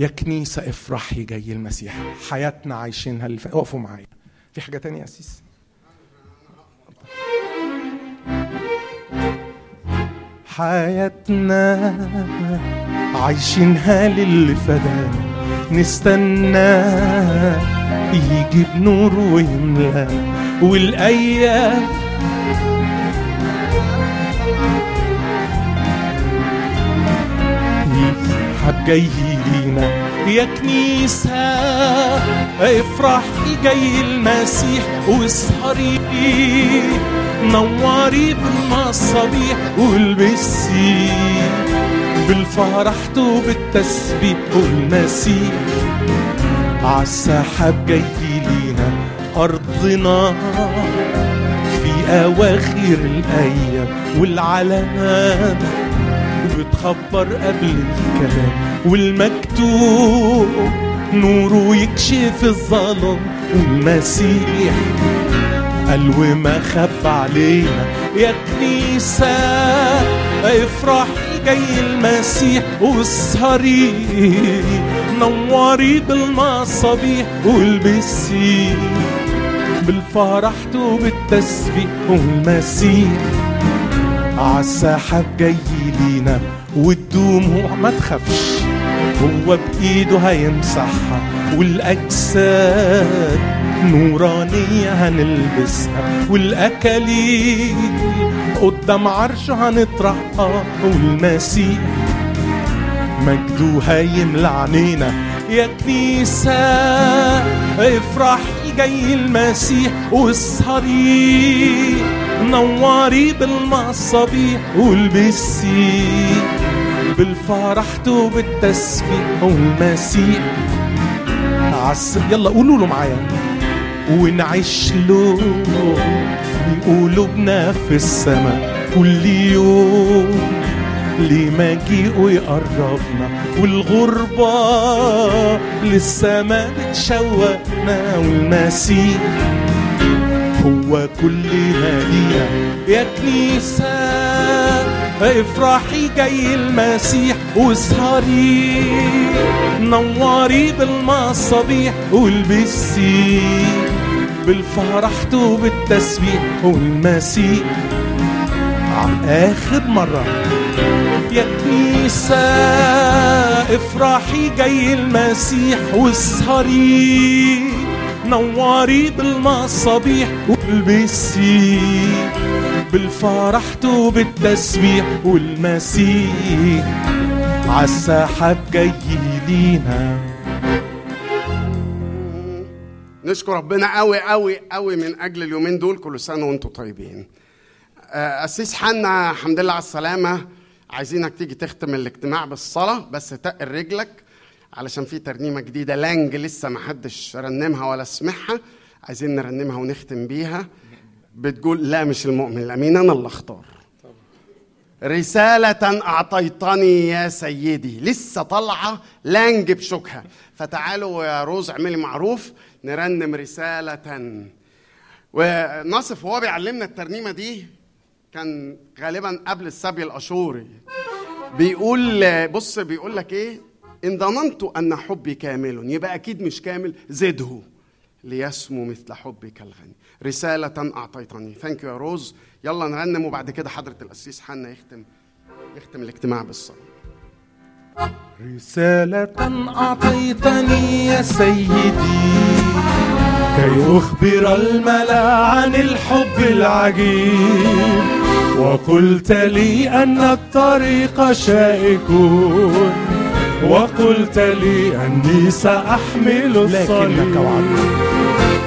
S1: يا كنيسة افرحي جاي المسيح. حياتنا عايشينها اللي اقفوا معايا. في حاجة تانية يا سيس حياتنا عايشينها للي فدانا نستنى يجي بنور ويملانا والأيام يسحب جاي لينا يا كنيسة افرحي جاي المسيح واسهري. نوري بالمصابيح والبسي. بالفرح وبالتسبيح والمسيح. عالسحاب جاي لينا أرضنا. في أواخر الأيام والعلامات بتخبر قبل الكلام والمكتوب نوره يكشف الظلام والمسيح قال وما خب علينا يا كنيسة افرحي جاي المسيح واسهري نوري بالمصابيح والبسي بالفرح وبالتسبيح والمسيح. عالسحاب جاي لينا والدموع ما تخافش. هو بإيده هيمسحها والأجساد نورانية هنلبسها والأكاليل قدام عرشه هنطرحها والمسيح مجده هيملى عينينا يا كنيسة افرحي جاي المسيح واسهري. نوري بالمصابيح والبسي. بالفرح وبالتسبيح والمسيح. عس يلا قولوا له معايا. ونعيش له بقلوبنا في السماء. كل يوم لمجيئه يقربنا والغربة لسه بتشوقنا والمسيح هو كلنا لينا يا كنيسة افرحي جاي المسيح واسهري نوري بالمصابيح والبسي بالفرح وبالتسبيح والمسيح. آخر مرة. يا كنيسة افرحي جاي المسيح واسهري. نوري بالمصابيح والبسي. بالفرح وبالتسبيح والمسيح. عالسحاب جاي لينا.
S4: نشكر ربنا قوي قوي قوي من أجل اليومين دول كل سنة وأنتم طيبين. آه، قسيس حنا الحمد لله على السلامة. عايزينك تيجي تختم الاجتماع بالصلاة بس تقل رجلك علشان في ترنيمة جديدة لانج لسه ما حدش رنمها ولا سمعها عايزين نرنمها ونختم بيها. بتقول لا مش المؤمن الأمين أنا اللي أختار. رسالة أعطيتني يا سيدي لسه طالعة لانج بشوكها فتعالوا يا روز اعملي معروف نرنم رسالة. وناصف وهو بيعلمنا الترنيمة دي؟ كان غالبا قبل السبي الأشوري. بيقول بص بيقول لك إيه؟ إن ظننت أن حبي كامل يبقى أكيد مش كامل زده. ليسمو مثل حبك الغني رسالة أعطيتني. thank you يا روز. يلا نرنم وبعد كده حضرة القسيس حنا يختم يختم الاجتماع بالصلاة.
S1: رسالة أعطيتني يا سيدي كي أخبر الملأ عن الحب العجيب. وقلت لي أن الطريق شائك وقلت لي أني سأحمل الصليب.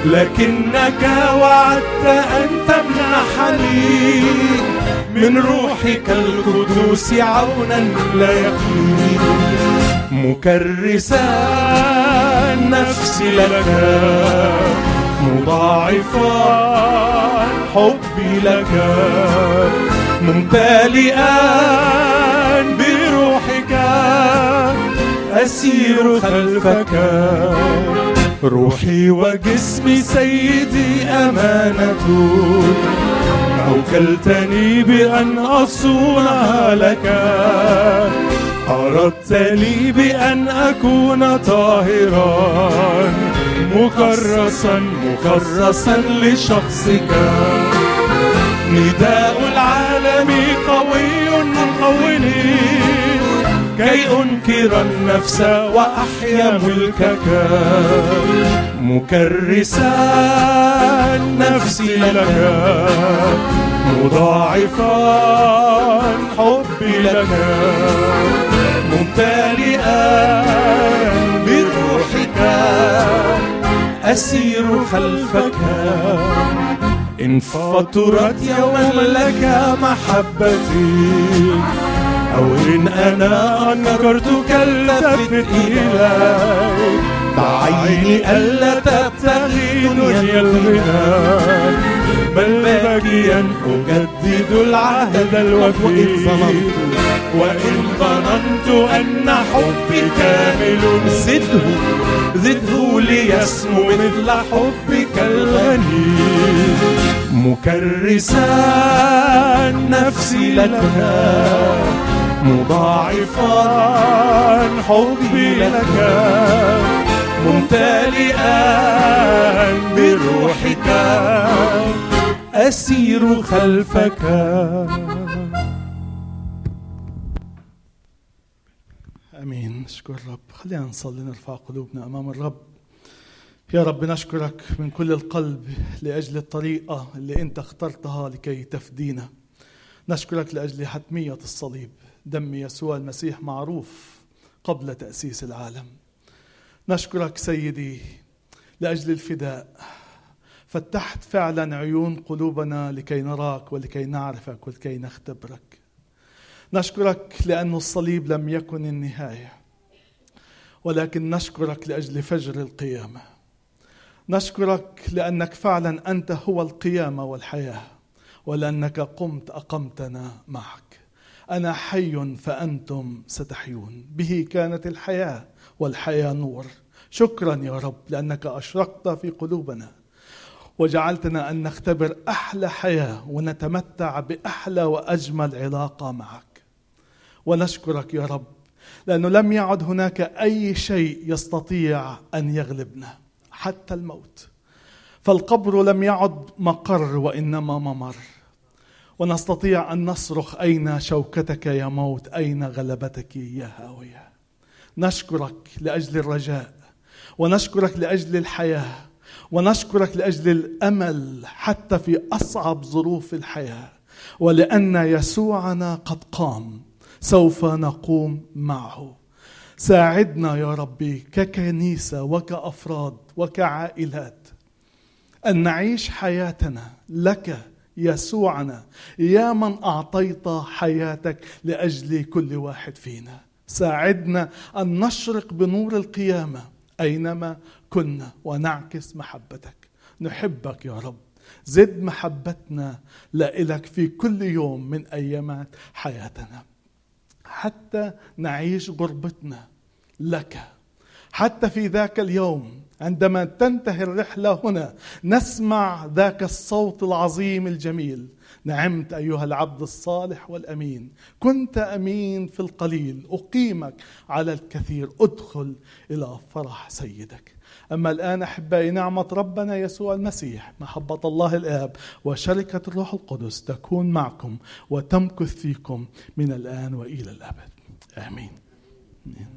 S1: لكنك وعدت أن تمنحني من روحك القدوس عونا لا يخلي مكرسا نفسي لك. مضاعفا حبي لك ممتلئا بروحك أسير خلفك. روحي وجسمي سيدي أمانة. أوكلتني بأن أصونها لك أردت لي بأن أكون طاهرا. مكرسا مكرسا لشخصك. نداء العالم قوي قوني كي أنكر النفس وأحيا ملكك. مكرسا نفسي لك. مضاعفا حبي لك. ممتلئا بروحك أسير خلفك. إن فطرت يوما لك محبتي أو إن أنا أنكرتك التفت إلي. بعيني ألا تبتغي دنيا الغنى. بل باكيا أجدد العهد الوفي وإن ظننت أن حبي كامل زده زده ليسمو مثل حبك الغني. مكرسا نفسي لك مضاعفا حبي لك. ممتلئا بروحك أسير خلفك.
S5: آمين. نشكر الرب خلينا نصلي نرفع قلوبنا أمام الرب. يا رب نشكرك من كل القلب لأجل الطريقة اللي أنت اخترتها لكي تفدينا. نشكرك لأجل حتمية الصليب. دم يسوع المسيح معروف قبل تأسيس العالم. نشكرك سيدي لأجل الفداء. فتحت فعلا عيون قلوبنا لكي نراك ولكي نعرفك ولكي نختبرك. نشكرك لأن الصليب لم يكن النهاية ولكن نشكرك لأجل فجر القيامة. نشكرك لأنك فعلا أنت هو القيامة والحياة ولأنك قمت أقمتنا معك. أنا حي فأنتم ستحيون. به كانت الحياة والحياة نور. شكرا يا رب لأنك أشرقت في قلوبنا وجعلتنا أن نختبر أحلى حياة ونتمتع بأحلى وأجمل علاقة معك. ونشكرك يا رب لأنه لم يعد هناك أي شيء يستطيع أن يغلبنا حتى الموت. فالقبر لم يعد مقر وإنما ممر. ونستطيع أن نصرخ أين شوكتك يا موت؟ أين غلبتك يا هاوية؟ نشكرك لأجل الرجاء ونشكرك لأجل الحياة ونشكرك لأجل الأمل حتى في أصعب ظروف الحياة ولأن يسوعنا قد قام سوف نقوم معه. ساعدنا يا ربي ككنيسة وكأفراد وكعائلات أن نعيش حياتنا لك يسوعنا. يا من أعطيت حياتك لأجل كل واحد فينا. ساعدنا أن نشرق بنور القيامة أينما كنا ونعكس محبتك. نحبك يا رب. زد محبتنا لإلك في كل يوم من أيامات حياتنا. حتى نعيش غربتنا لك. حتى في ذاك اليوم عندما تنتهي الرحلة هنا نسمع ذاك الصوت العظيم الجميل. نعمت أيها العبد الصالح والأمين. كنت أمين في القليل. أقيمك على الكثير. ادخل إلى فرح سيدك. أما الآن أحبائي نعمة ربنا يسوع المسيح محبة الله الآب وشركة الروح القدس تكون معكم وتمكث فيكم من الآن وإلى الأبد آمين, آمين.